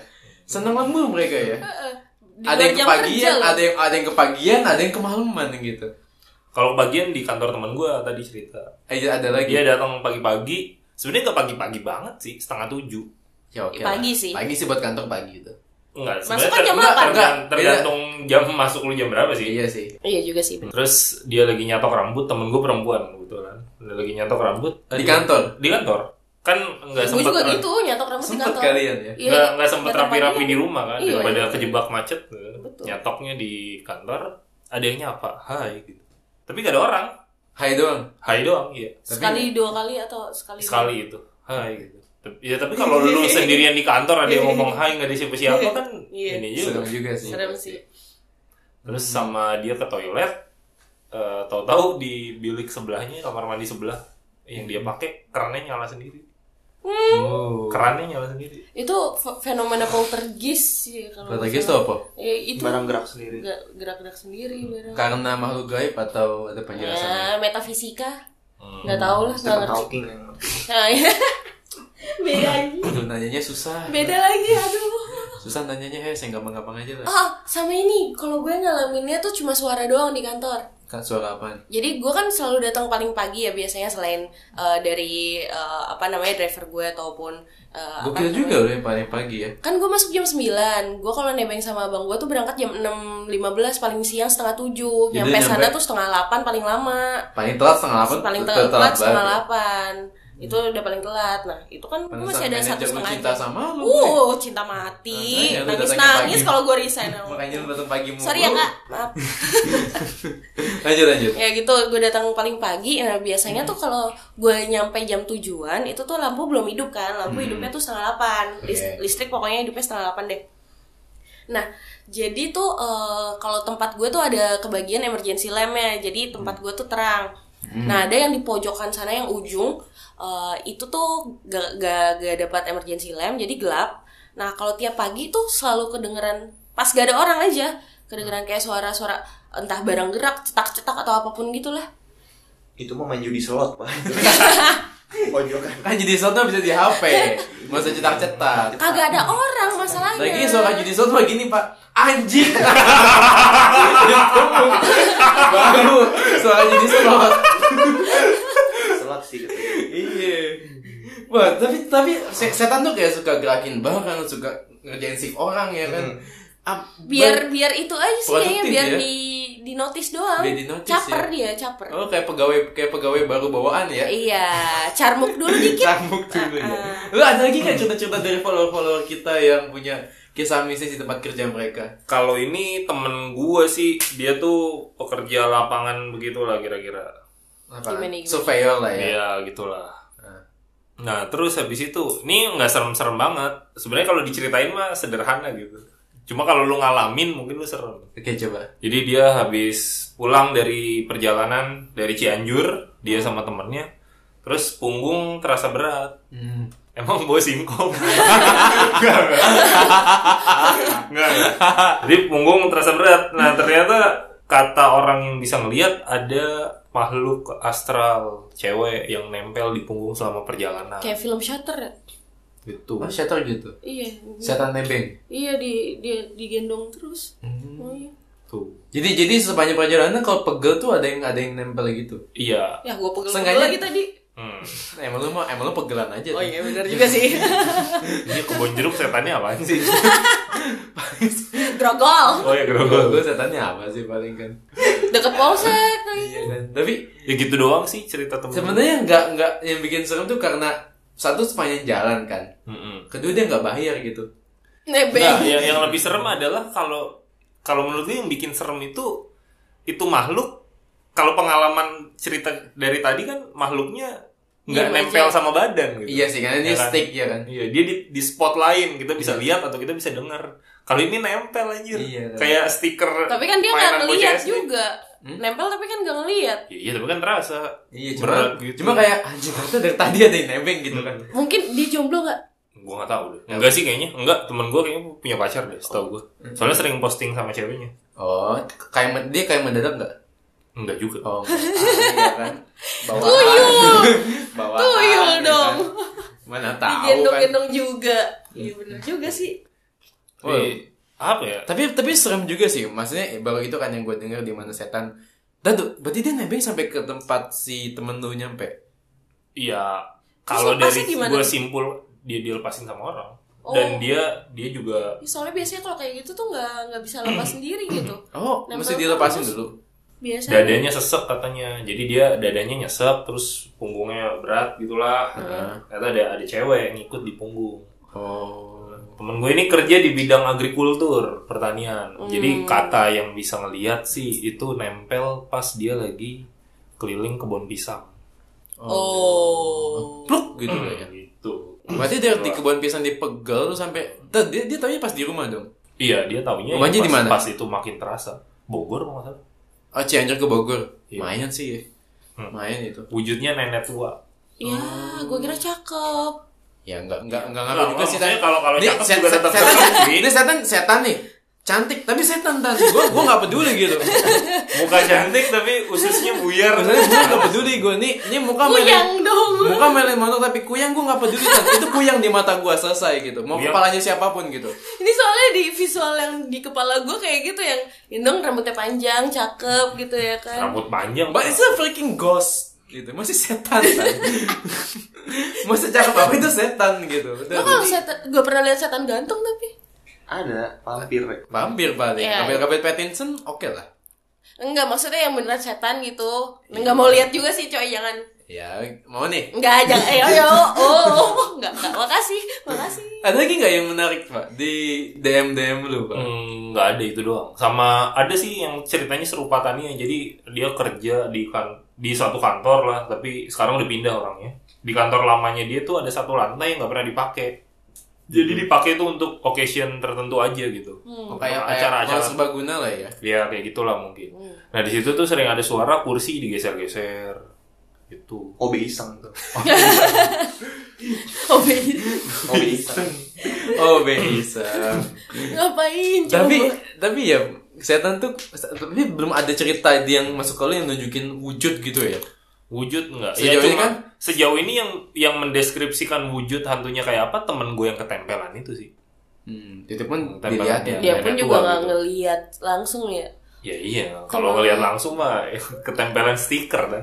Senang lembur mereka ya. Di ada yang kepagian, ada yang ada yang kepagian, ada yang kemalaman gitu. kalau bagian di kantor teman gue tadi cerita Eh, ada lagi. dia datang pagi-pagi sebenarnya nggak pagi-pagi banget sih setengah tujuh Ya oke. Pagi lah. sih. Pagi sih buat kantor pagi gitu. Enggak, Masuk kan jam ter- 8. tergan- Enggak, tergantung jam masuk lu jam berapa sih. Iya sih. iya juga sih bener. Terus dia lagi nyatok rambut, temen gue perempuan kebetulan. Dia lagi nyatok rambut. Di Dia- kantor? Di kantor. Kan enggak gue sempet juga gitu nyatok rambut di Sempet kantor kalian ya. Iya, Enggak enggak sempet nyatok rapi-rapi di rumah kan Iya, daripada iya. kejebak macet. Betul. Nyatoknya di kantor, ada yang nyapa, "Hai" gitu. Tapi gak ada orang. Hai doang. Hai doang, iya. sekali dua kali atau sekali Sekali itu. Hai gitu. Tapi- Ya tapi kalau lu sendirian di kantor ada yang ngomong hai nggak ada siapa-siapa kan Iya. ini juga. Serem juga sih. serem sih Terus sama dia ke toilet, eh, tahu-tahu di bilik sebelahnya kamar mandi sebelah yang dia pakai kerannya nyala sendiri. Oh. Kerannya nyala sendiri. itu fe- fenomena poltergeist sih kalau Poltergeist itu apa? Ya, itu barang gerak sendiri Ge- gerak-gerak sendiri barang Karena makhluk gaib atau ada penjelasannya? ya, metafisika Hmm. nggak tahu lah nggak ngerti yang Nah, iya. beda lagi Aduh, nanyanya susah. beda lagi aduh Susah nanyanya ya, saya gampang-gampang aja lah. ah sama ini kalau gue ngalaminnya tuh cuma suara doang di kantor Kan suara apaan? jadi gue kan selalu datang paling pagi ya biasanya selain eh, dari eh, apa namanya driver gue ataupun apa Gokil namanya- juga loh yang paling pagi ya. kan gue masuk jam 9 gue kalau nebeng sama abang gue tuh berangkat jam 6.15 paling siang setengah 7 Jadi nyampe sana tuh setengah 8 paling lama Paling telat setengah delapan. paling telat setengah. 8 itu udah paling telat. Nah itu kan gue masih ada satu setengah cinta jam. sama lu, uh cinta mati. Lu nangis nangis kalau gue resign. Makanya lu datang pagi mulu. sorry ya kak. Maaf. Lanjut lanjut. ya gitu gue datang paling pagi. Nah biasanya tuh kalau gue nyampe jam tujuan itu tuh lampu belum hidup kan. Lampu hidupnya tuh setengah delapan. Oke. listrik pokoknya hidupnya setengah delapan deh. Nah jadi tuh eh, kalau tempat gue tuh ada kebagian emergency lampnya. Jadi tempat gue tuh terang nah ada yang di pojokan sana yang ujung eh, itu tuh gak, gak, gak dapat emergency lamp jadi gelap. Nah kalau tiap pagi tuh selalu kedengeran pas gak ada orang aja kedengeran kayak suara-suara entah barang gerak cetak-cetak atau apa pun gitulah. Itu mau main judi slot pak. Pojokan. Kan jadi slot bisa di HP. Usah cetak-cetak. kagak ada orang masalahnya. Lagi suara jadi slot mah gini pak. Anjing. Baru Suara jadi slot slot sih gitu Iya Wah tapi tapi se- setan tuh kayak suka gerakin barang Suka ngerjain shift orang ya kan Hmm. Biar biar itu aja sih kayaknya biar ya. di di notice doang. Biar di notice caper ya? dia, caper. Oh kayak pegawai kayak pegawai baru bawaan ya. Iya, carmuk dulu dikit. Cambuk dulu ya. Ah. Lu ada lagi nggak cerita-cerita dari follower-follower kita yang punya kisah mistis di tempat kerja mereka? Kalau ini temen gue sih, dia tuh pekerja lapangan begitulah kira-kira. Apa? Gimana, gimana? Surveyor lah ya. Iya gitulah. Ah. Nah terus habis itu, ini nggak serem-serem banget. Sebenarnya kalau diceritain mah sederhana gitu. Cuma kalau lu ngalamin mungkin lu serem. Oke coba. Jadi dia habis pulang dari perjalanan dari Cianjur, dia sama temennya, terus punggung terasa berat. Hmm. Emang bawa singkong? Enggak, enggak. Enggak, enggak. Jadi punggung terasa berat. Nah, ternyata kata orang yang bisa ngelihat ada makhluk astral cewek yang nempel di punggung selama perjalanan. Kayak film Shutter ya? Gitu. Oh, shatter gitu. Iya. Setan nebeng. Iya di dia digendong terus. Oh, iya. Tuh. Jadi jadi sepanjang perjalanan kalau pegel tuh ada yang ada yang nempel gitu. Iya. Ya gua pegel Sengaja- lagi tadi. Hmm. Emang lu mah emang lu pegelan aja. Oh iya benar juga sih. Ini kebun jeruk setannya apaan sih? Grogol. Oh ya Gua gerogol. gua setannya apa sih paling kan? Deket polsek. Iya kan. Tapi Ya gitu doang sih cerita temen. sebenarnya nggak nggak yang bikin serem tuh karena satu sepanjang jalan kan. Mm-mm. Kedua dia nggak bayar gitu. Nebeng. Nah, yang, yang lebih serem adalah kalau kalau menurut gue yang bikin serem itu itu makhluk kalau pengalaman cerita dari tadi kan makhluknya nggak Diem nempel aja. sama badan gitu. Iya sih karena dia Ya kan? stick ya kan. Iya, dia di, di spot lain kita bisa lihat atau kita bisa dengar. Kalau ini nempel anjir. Iya. Kayak stiker. Tapi kan dia nggak SD. juga. Nempel tapi kan nggak ngeliat. Ya, iya, tapi kan terasa. Iya cuma berat gitu. cuma kayak anjing itu dari tadi ada yang nebeng gitu kan. Mungkin dia jomblo nggak? Gua nggak tahu deh. Enggak sih kayaknya. Enggak, temen gue kayaknya punya pacar deh, setahu gue. Hmm. Soalnya sering posting sama ceweknya. Oh, kayak dia kayak mendadak nggak? Enggak juga. Oh, enggak. Ah, iya kan. Bawaan. Tuyul. Bawaan. Tuyul ya dong. kan. Mana tahu kan. Digendong-gendong juga. Iya benar juga sih. Tapi, apa ya? Tapi tapi serem juga sih. Maksudnya eh, baru itu kan yang gue denger di mana setan. Dadu, berarti dia nebeng sampai ke tempat si temen lu nyampe. Iya, kalau dari gue simpul dia dilepasin sama orang Oh. dan dia dia juga Ya, soalnya biasanya kalau kayak gitu tuh nggak nggak bisa lepas sendiri gitu. Oh, mesti dilepasin terus. dulu. Biasanya. dadanya sesek katanya. Jadi dia dadanya nyesek terus punggungnya berat gitulah. Ternyata ada ada cewek yang ngikut di punggung. Oh. Temen gue ini kerja di bidang agrikultur pertanian. Hmm. Jadi kata yang bisa ngeliat sih itu nempel pas dia lagi keliling kebun pisang. Oh. Pluk gitu Hmm, kayaknya. gitu. Berarti dia di kebun pisang dipegel tuh sampai dia dia taunya pas di rumah dong. Iya, dia taunya Rumahnya pas, di mana? pas itu makin terasa. Bogor kalau salah. Oh, Cianjur ke Bogor. Iya. Lumayan sih ya. Hmm. Lumayan itu. Wujudnya nenek tua. Ya, gue kira cakep. Ya enggak enggak enggak Nggak, ngaruh juga sih Tan. kalau- kalau Ini cakep set- juga tetap setan. Ini setan setan nih. Cantik tapi setan tan. Gua gua enggak peduli gitu. Muka cantik tapi ususnya buyar. Maksudnya gua enggak peduli gua nih ini muka. Kuyang dong. Muka melek mantuk tapi kuyang gua enggak peduli tan. Itu kuyang di mata gua selesai gitu. Mau Kuyang. kepalanya siapa pun gitu. Ini soalnya di visual yang di kepala gue kayak gitu yang indong rambutnya panjang, cakep gitu ya kan. Rambut panjang. But it's a freaking ghost gitu. Masih setan tan. Masih cakep apa itu setan gitu. Lo kalau setan, gue pernah lihat setan gantung tapi Ada vampir. Vampir paling. Iya. Vampir Robert Pattinson oke lah. enggak maksudnya yang beneran setan gitu. Enggak mau lihat juga sih coy jangan. Ya, mau nih. Enggak jangan eh yo oh enggak enggak makasih makasih. Ada lagi nggak yang menarik pak di DM DM lu pak? Hmm, nggak ada itu doang. Sama ada sih yang ceritanya serupa Tania. Jadi dia kerja di kan di suatu kantor lah, tapi sekarang udah pindah orangnya. Di kantor lamanya dia tuh ada satu lantai yang nggak pernah dipakai. Jadi dipakai tuh untuk occasion tertentu aja gitu. Oh, Untuk kayak acara-acara. hal serbaguna lah ya. Ya kayak gitulah mungkin. Nah di situ tuh sering ada suara kursi digeser-geser. Gitu. Obi iseng tuh. Oh beda. Obi iseng. Oh bisa. Ngapain coba? tapi tapi ya setan tuh tapi belum ada cerita dia yang masuk ke lu yang nunjukin wujud gitu ya. Wujud enggak? Sejauh ya ini kan? sejauh ini yang yang mendeskripsikan wujud hantunya kayak apa temen gue yang ketempelan itu sih. Hmm, itu pun dilihat ya. dia pun juga nggak gitu. ngelihat langsung ya. Ya iya, kalau ngeliat langsung mah ketempelan stiker kan.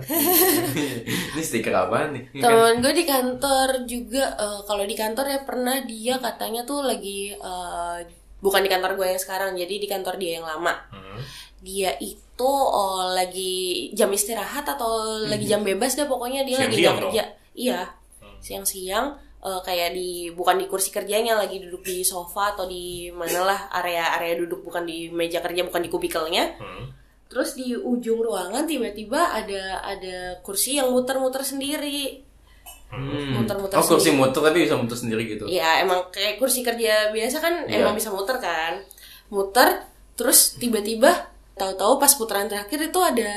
Ini stiker apa nih? Kan- Temen gue di kantor juga eh, kalau di kantor ya pernah dia katanya tuh lagi eh, bukan di kantor gue yang sekarang jadi di kantor dia yang lama. Hmm. dia itu oh, lagi jam istirahat atau lagi jam bebas dah pokoknya dia lagi Siang-siang nggak kerja iya siang-siang eh, kayak di bukan di kursi kerjanya lagi duduk di sofa atau di mana lah area-area duduk bukan di meja kerja bukan di kubikelnya Hmm. terus di ujung ruangan tiba-tiba ada ada kursi yang muter-muter sendiri Hmm. Muter-muter Oh kursi sendiri. muter tapi bisa muter sendiri gitu. Iya emang kayak kursi kerja biasa kan Iya. emang bisa muter kan muter terus tiba-tiba tahu-tahu pas putaran terakhir itu ada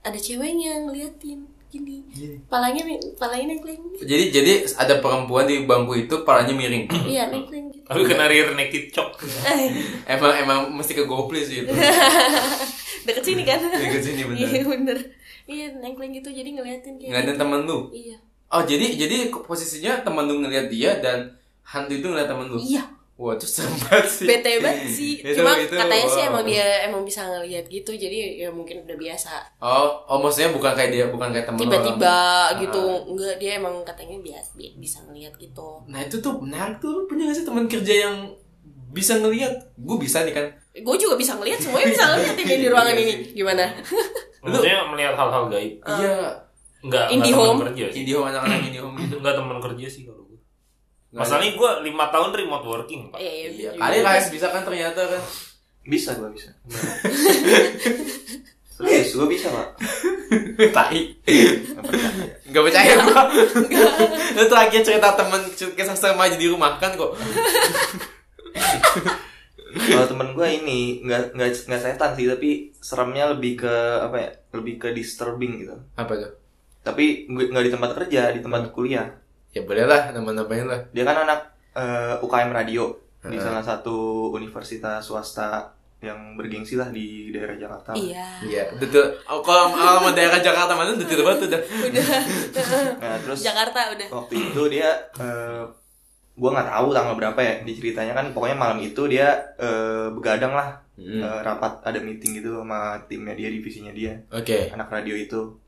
ada ceweknya ngeliatin gini palanya palanya nengkleng Jadi jadi ada perempuan di bangku itu palanya miring. iya nengkleng gitu Tapi kena rear naked shock. emang emang mesti ke GoPlay sih itu. deket sini kan Deket sini, bener. iya bener iya nengkleng gitu jadi ngeliatin kayak Ngeliatin gitu. temen lu. iya Oh jadi jadi posisinya temen lu ngeliat dia dan hantu itu ngeliat temen lu. iya Wah itu serem banget sih. bete banget sih Itu- cuma itu, katanya sih wow. emang dia emang bisa ngeliat gitu jadi ya mungkin udah biasa Oh, oh maksudnya bukan kayak dia, bukan kayak temen tiba-tiba Ah. gitu enggak dia emang katanya biasa bisa ngeliat gitu Nah itu tuh menarik tuh. Lu punya gak sih teman kerja yang bisa ngeliat? Gue bisa nih kan. gue juga bisa ngeliat semuanya bisa ngeliat yang di ruangan ini gimana Maksudnya melihat hal-hal gaib. Iya. Enggak, Indie enggak home. teman kerja sih. Indie home anak-anak indie home gitu. Enggak teman kerja sih kalau Masalahnya gue lima tahun remote working, Pak. Iya, iya, Iya, iya. kali KS bisa kan ternyata kan. Bisa gua bisa. Serius, gua bisa, Pak. Tai. Nggak percaya. Gak percaya gua. Lu terakhir cerita temen kisah aja di rumah kan kok. Kalau temen gua ini nggak nggak nggak setan sih, tapi seremnya lebih ke apa ya? Lebih ke disturbing gitu. Apa tuh? Tapi nggak di tempat kerja, di tempat kuliah. Ya boleh lah, nama-namain lah. Dia kan anak eh, UKM radio di Heeh. salah satu universitas swasta yang bergengsi lah di daerah Jakarta. iya Iya, betul. Oh, kalau kalau mau daerah Jakarta mana betul banget udah. udah Nah, terus Jakarta udah waktu itu dia eh, gua nggak tahu tanggal berapa ya diceritanya kan pokoknya malam itu dia eh, begadang lah Hmm. Eh, rapat ada meeting gitu sama timnya dia divisinya dia Oke. anak radio itu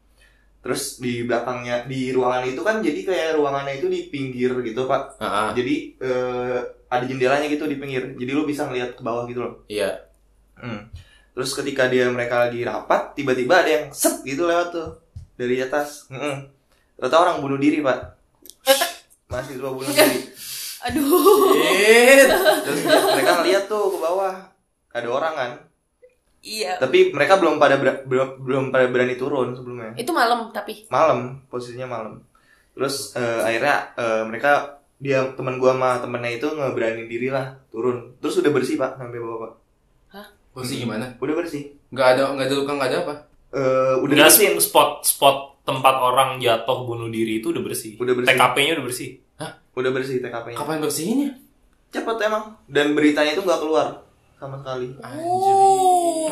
terus di belakangnya di ruangan itu kan jadi kayak ruangannya itu di pinggir gitu pak Ah, ah. jadi eh, ada jendelanya gitu di pinggir jadi lu bisa ngeliat ke bawah gitu loh Iya. Hmm. terus ketika dia mereka lagi rapat tiba-tiba ada yang set gitu lewat tuh dari atas Mm-mm. ternyata orang bunuh diri pak mahasiswa bunuh diri aduh Shit. terus mereka ngeliat tuh ke bawah ada orang kan iya. Tapi mereka belum pada ber- belum belum pada berani turun sebelumnya. Itu malam tapi. Malam posisinya malam. Terus eh, akhirnya eh, mereka dia teman gua sama temennya itu ngeberani diri lah turun. Terus udah bersih pak sampai bawah pak. Posisi gimana? udah bersih. Gak ada, gak ada luka, gak ada apa? Eh, udah Enggak, dibersihin spot spot tempat orang jatuh bunuh diri itu udah bersih. Udah bersih. TKP-nya udah bersih. udah bersih TKP-nya Kapan bersihinnya? cepet emang. Dan beritanya itu nggak keluar sama sekali oh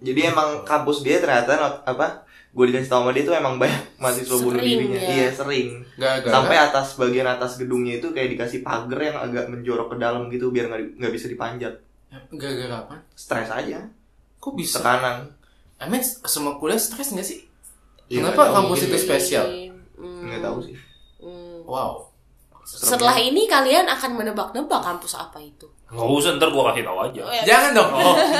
jadi emang kampus dia ternyata not- apa gue dikasih tau sama dia tuh emang banyak mahasiswa bunuh Sering, dirinya ya. iya sering Gak, gak. sampai atas bagian atas gedungnya itu kayak dikasih pagar yang agak menjorok ke dalam gitu biar nggak nggak bisa dipanjat Gak, gak, kapan? stres aja Kok bisa? tekanan I mean, semua kuliah stres gak sih? Ya, Kenapa kampus itu spesial? Hmm, nggak tahu sih hmm. Wow. setelah ini kalian akan menebak-nebak kampus apa itu Nggak usah, ntar gua kasih tahu aja. Oh, ya. Jangan dong.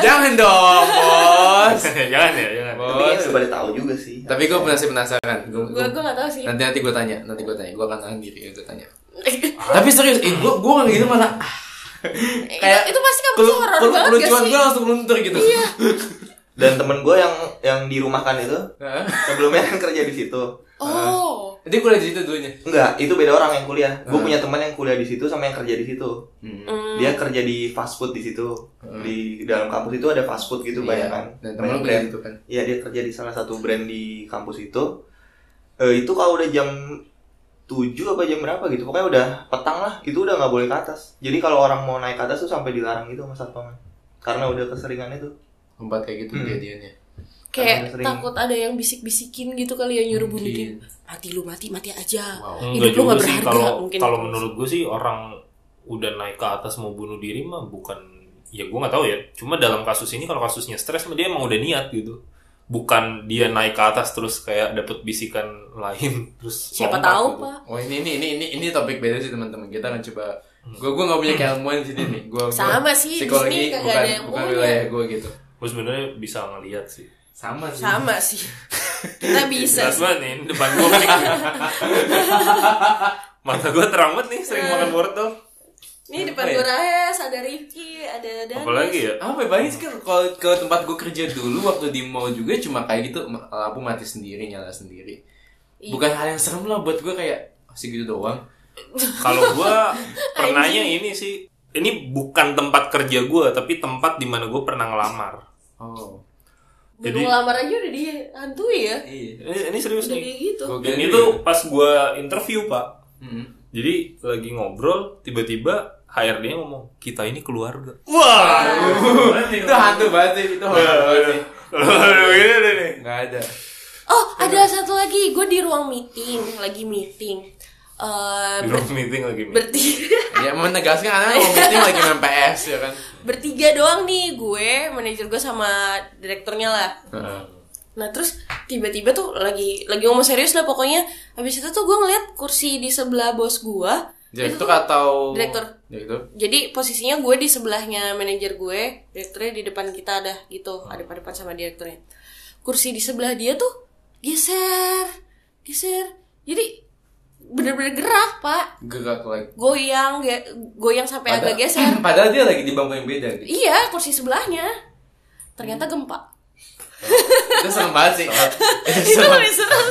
Jangan dong, bos. jangan ya, jangan. tapi Bos. ya udah pada tahu juga sih Tapi gue masih penasaran. Gua, gue gue nggak tahu sih nanti nanti gue tanya, nanti gue tanya. Gue akan tahan diri, gue tanya. Tapi serius, eh, gue gue nggak gitu malah. ah, kayak itu pasti kelu- horor banget gak kelucuan gue langsung luntur gitu. Iya. dan temen gue yang yang dirumahkan itu sebelumnya kan kerja di situ oh Jadi kuliah di situ dulunya. enggak itu beda orang yang kuliah gue Ah. punya teman yang kuliah di situ sama yang kerja di situ Hmm. Hmm. dia kerja di fast food di situ Hmm. di dalam kampus itu ada fast food gitu banyak kan Dan temen lu brand. gitu kan. Iya dia kerja di salah satu brand di kampus itu. Eh, itu kalau udah jam 7 apa jam berapa gitu. Pokoknya udah petang lah. Itu udah nggak boleh ke atas. Jadi kalau orang mau naik ke atas tuh sampai dilarang gitu sama satpam. Karena udah keseringan itu. Tempat kayak gitu Hmm. kejadiannya. Kayak sering. takut ada yang bisik-bisikin gitu kali ya nyuruh bunuh diri mati lu mati mati aja Wow. Hidup Enggak lu sih berharga, kalau mungkin kalau menurut gue sih orang udah naik ke atas mau bunuh diri mah bukan ya gue nggak tahu ya cuma dalam kasus ini kalau kasusnya stres mah dia emang udah niat gitu bukan dia naik ke atas terus kayak dapet bisikan lain terus siapa tahu gitu. pak Oh ini ini ini ini ini topik beda sih teman-teman. Kita akan coba. Gue gue nggak punya keilmuan di sini nih. Gue Sama sih, di psikologi sini kagak bukan ada yang bukan wilayah gue gitu. gue sebenarnya bisa ngeliat sih Sama sih. Sama sih. Kita bisa. jelas banget nih depan gue nih mata gue terang banget nih sering makan wortel Nih depan Apa ya? gue Rahes, ada Rifki, ada Danes. apalagi ya Apa ya banyak sih kan kalau ke tempat gue kerja dulu waktu di mall juga cuma kayak gitu lampu mati sendiri nyala sendiri. Iya. Bukan hal yang serem lah buat gue kayak "Oh, segitu doang. kalau gue pernahnya ini sih ini bukan tempat kerja gue tapi tempat di mana gue pernah ngelamar Oh. Jadi- ngelamar aja udah dihantui ya. Iya. ini, ini serius Udah nih kayak gitu. Gua dan itu pas gue interview pak Mm-mm. jadi lagi ngobrol tiba-tiba HRD ngomong kita ini keluarga wah itu hantu banget sih, itu horor banget sih. Nggak ada. Oh, ada satu lagi. Gue di ruang meeting, lagi meeting. Eh, di ber- ruang meeting lagi nih bertiga, Ya menegaskan karena mau meeting lagi main PS ya kan. bertiga doang nih gue, manajer gue sama direkturnya lah. Heeh. Nah terus tiba-tiba tuh lagi lagi ngomong serius lah pokoknya. Habis itu tuh gue ngeliat kursi di sebelah bos gue. Direktur atau Direktur. Direktur. Jadi posisinya gue di sebelahnya manajer gue, direkturnya di depan kita ada gitu, ada pada depan sama direkturnya. Kursi di sebelah dia tuh geser, geser. Jadi bener-bener gerak pak, Gerak lagi. goyang, ge- goyang sampai agak Padahal- geser. Padahal dia lagi di bangku yang beda gitu. Iya, kursi sebelahnya. Ternyata gempa. Itu serem banget sih. itu lebih serem.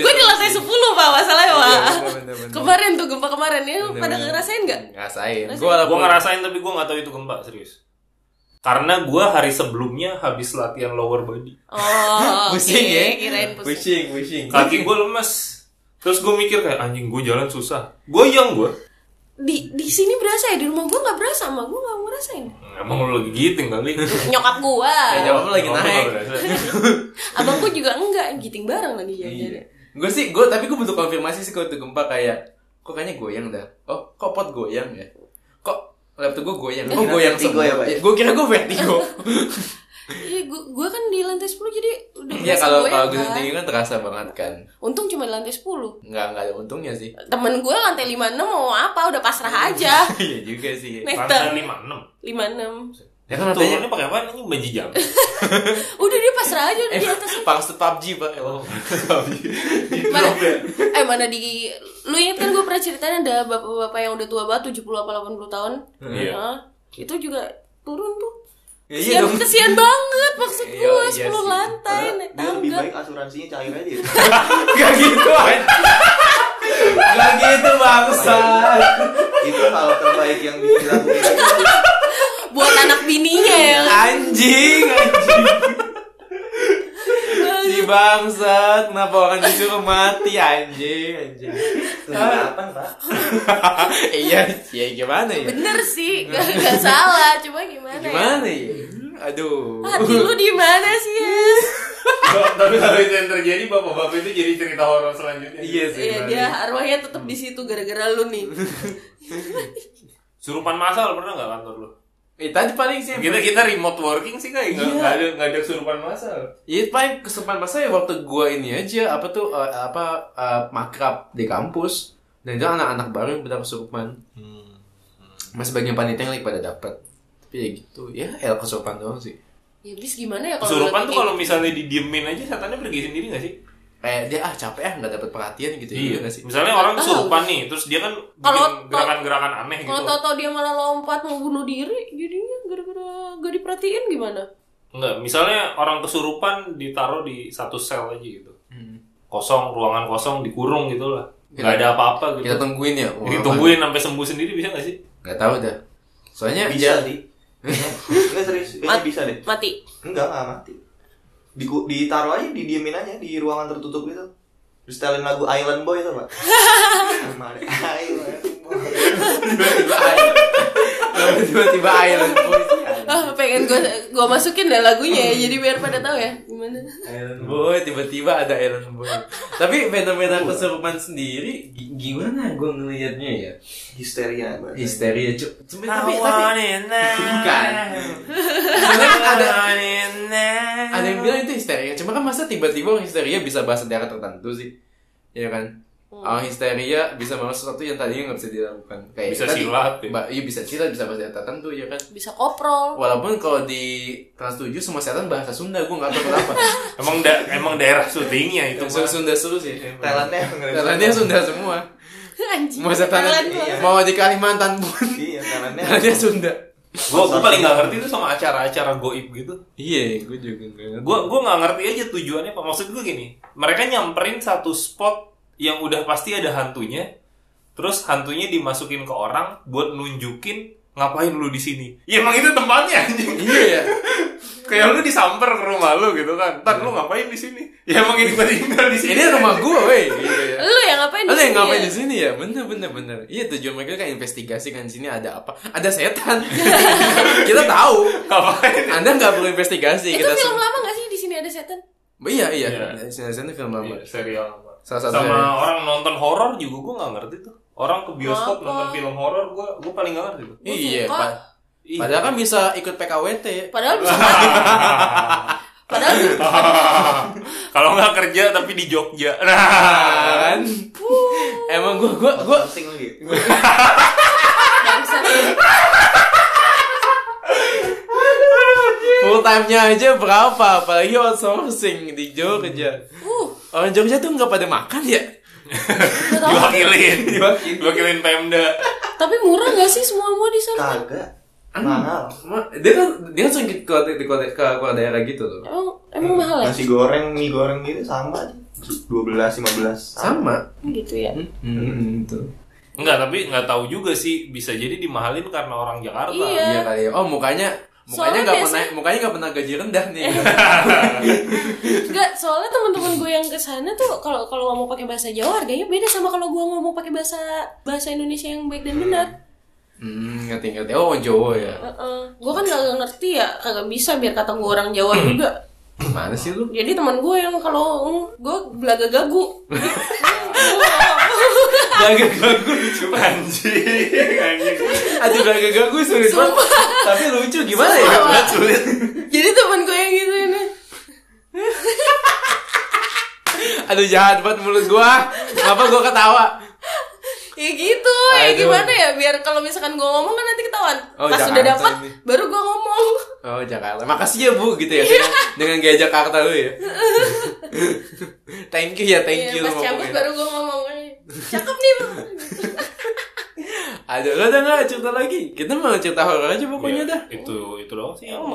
Gue di lantai 10 pak masalahnya pak. Iya, bener, bener, bener. Kemarin tuh gempa kemarin ya, Bener, pada ngerasain nggak? Ngerasain. Gue gue ngerasain tapi gue nggak tahu itu gempa serius karena gue hari sebelumnya habis latihan lower body Oh, pusing oke, ya. Kirain. Pusing, pusing. kaki gue lemes terus gue mikir kayak anjing gue jalan susah goyang gue Di di sini berasa ya, di rumah gue nggak berasa, sama gue nggak ngerasain. emang lu lagi giting kali Nyokap gue, Ya, jawab lu lagi naik. abang gue juga enggak, giting bareng lagi ya. Iya. Gue sih, gue tapi gue butuh konfirmasi sih kalau itu gempa kayak kok kayaknya goyang dah. Oh, kok pot goyang ya? Kok laptop gue goyang? Kok goyang vertigo semua? ya, Pak? gue kira gue vertigo. Iya, gue gue kan di lantai 10 jadi udah Iya kalau kalau kan. gedung tinggi kan terasa banget kan. Untung cuma di lantai 10 Nggak nggak ada untungnya sih. Temen gue lantai 56 mau apa, udah pasrah aja. Iya juga sih. Meter lantai lima enam 56 Ya kan lantainya turunnya pakai apa ini banji jam Udah dia pasrah aja udah eh, di atas Pangsut PUBG pak. Oh. mana, eh mana di lu inget kan gue pernah ceritain ada bapak-bapak yang udah tua banget 70 apa 80 tahun Iya. Itu juga turun tuh Ya, kesian, iya dong. kesian banget maksud Iya, gue 10 iya sih. lantai naik dia lebih tangga baik asuransinya cair aja. Gak gitu anjing. Gak gitu bangsa. itu hal terbaik yang bisa dilakukan. buat anak bininya ya Anjing, anjing. Bangsat, kenapa orang disuruh mati anjing, anjing. Kenapa, Pak? iya, ya gimana ya? bener sih gak, gak salah cuma gimana, Gimana ya? Aduh. ya hati lu di mana sih ya tapi kalau itu yang terjadi bapak-bapak itu jadi cerita horor selanjutnya Iya sih. Iya dia arwahnya tetap di situ gara-gara lu nih surupan masal pernah nggak kantor lu Eh, tadi paling sih kita kita remote working sih kayak nggak Iya. nggak ada nggak ada surupan masal Ya paling kesempatan masa ya waktu gua ini aja apa tuh eh, apa eh, makrab di kampus dan itu anak-anak baru yang pada kesurupan. Masih bagian panitia yang lagi pada dapat. Tapi ya gitu ya, el kesurupan doang sih. ya bis gimana ya kalau kesurupan tuh kalau misalnya didiemin aja setannya pergi sendiri nggak sih Kayak dia ah capek ah nggak dapat perhatian gitu ya nggak sih? misalnya orang Nggak tahu. kesurupan nih terus dia kan Kalau- bikin gerakan-gerakan aneh kalau gitu tau-tau dia malah lompat mau bunuh diri jadinya gara-gara gak diperhatiin gimana Enggak, misalnya orang kesurupan ditaruh di satu sel aja gitu Hmm. kosong ruangan kosong dikurung gitu lah Kita- nggak ada apa-apa gitu Kita tungguin ya. Wah, ditungguin sampai sembuh sendiri bisa nggak sih Nggak tahu dah. Soalnya Bisa, di. Enggak serius, Mat- bisa deh. mati Enggak, enggak mati. Di, ditaruh aja, didiemin aja di ruangan tertutup gitu. Terus setelin lagu Island Boy itu, Pak. Island Boy. Tiba-tiba sih. ah pengen gue gua masukin dah lagunya ya jadi biar pada tahu ya gimana Island Boy, tiba-tiba ada Island Boy. Tapi fenomena kesurupan sendiri gi- gimana gue ngelihatnya ya? Histeria, Pak. Histeria cu- cuma tapi tapi bukan. Kan ada ada yang bilang itu histeria. Cuma kan masa tiba-tiba orang histeria bisa bahas daerah tertentu sih? Ya kan? Orang histeria bisa melakukan sesuatu yang tadinya nggak bisa dilakukan kayak Bisa tadi, silat, ya. Iya bisa silat bisa bahasa tertentu ya kan Bisa koprol. walaupun kalau di Trans 7 semua setan bahasa Sunda gue nggak tahu kenapa Emang da emang daerah syutingnya itu Sunda mah. Sunda seru sih Thailandnya ngeri Thailandnya banget. Sunda semua Anjing. mau setan iya. mau di Kalimantan pun Iya, Thailandnya. Thailandnya Sunda Gua, gua paling gak ngerti tuh sama acara-acara goib gitu. iya gue juga nggak ngerti. Gua gua nggak ngerti aja tujuannya apa. Maksud gue gini, mereka nyamperin satu spot yang udah pasti ada hantunya. Terus hantunya dimasukin ke orang buat nunjukin ngapain lu di sini. Ya emang itu tempatnya anjing. iya ya Kayak lu disamper ke rumah lu gitu kan. Ntar lu ngapain di sini? Ya emang ini gua tinggal di sini. ini rumah gue weh gitu ya Lu yang ngapain di Ada yang ngapain ya? di sini ya? Bener bener bener. Iya tujuan mereka kan investigasi kan di sini ada apa? Ada setan. kita tahu. Ngapain? Anda nggak perlu investigasi. Itu kita film lama gak sih di sini ada setan? Iya iya. Iya. Sini sini film lama. Iya, serial. Salah satu Sama orang nonton horor juga gua nggak ngerti tuh. Orang ke bioskop Apa? nonton film horor gua gua paling nggak ngerti tuh. Iya. pa- Ih. Padahal kan bisa ikut PKWT. Padahal bisa. Padahal Kalau nggak kerja tapi di Jogja. Nah, Kan? Emang gua gua gua Outsourcing lagi. bangsat. full time-nya aja berapa? Apalagi outsourcing di Jogja. Uh, Orang Jogja tuh nggak pada makan ya? diwakilin. Diwakilin Pemda. Tapi murah gak sih semua mau di sana? Kagak. Mahal. Ma- Dia kan dia kan sering ke ke, ke daerah gitu loh. Emang emang mahal ya? Nasi goreng, mie goreng gitu sama aja. 12, 15 Sama. Gitu ya. Hmm, tuh. Enggak, tapi nggak tahu juga sih. Bisa jadi dimahalin karena orang Jakarta. Iya. Iya kali ya. Oh mukanya mukanya nggak pernah mukanya nggak pernah gaji rendah nih. Enggak, soalnya teman-teman gue yang ke sana tuh kalau kalau ngomong pakai bahasa Jawa harganya beda sama kalau gue ngomong pakai bahasa bahasa Indonesia yang baik dan benar. hmm, ngerti ngerti. Oh Jawa ya. Gue kan gak ngerti ya, kagak bisa biar kata gue orang Jawa juga. Mana sih lu? Jadi teman gue yang kalau gue belaga gagu. Gagak gagu lucu Anjing, anjing. Aduh gagak gagu sulit banget. Tapi lucu gimana ya? Sumpah. Sulit. Jadi teman gue yang gitu ini. Aduh jahat banget mulut gua. Kenapa gua ketawa? Ya gitu, ya Aduh. gimana ya biar kalau misalkan gue ngomong kan nanti ketahuan. Oh, Pas Jakarta udah dapat ini. baru gue ngomong. Oh Jakarta. Makasih ya bu gitu ya dengan, dengan gaya Jakarta lu ya. thank you ya, thank you Iya, lu pas cabut ngomongnya. baru gue ngomong. Cakep nih. Bang." Aduh, lu udah nggak cerita lagi? Kita mau cerita horor aja pokoknya Iya, dah. Itu itu doang sih yang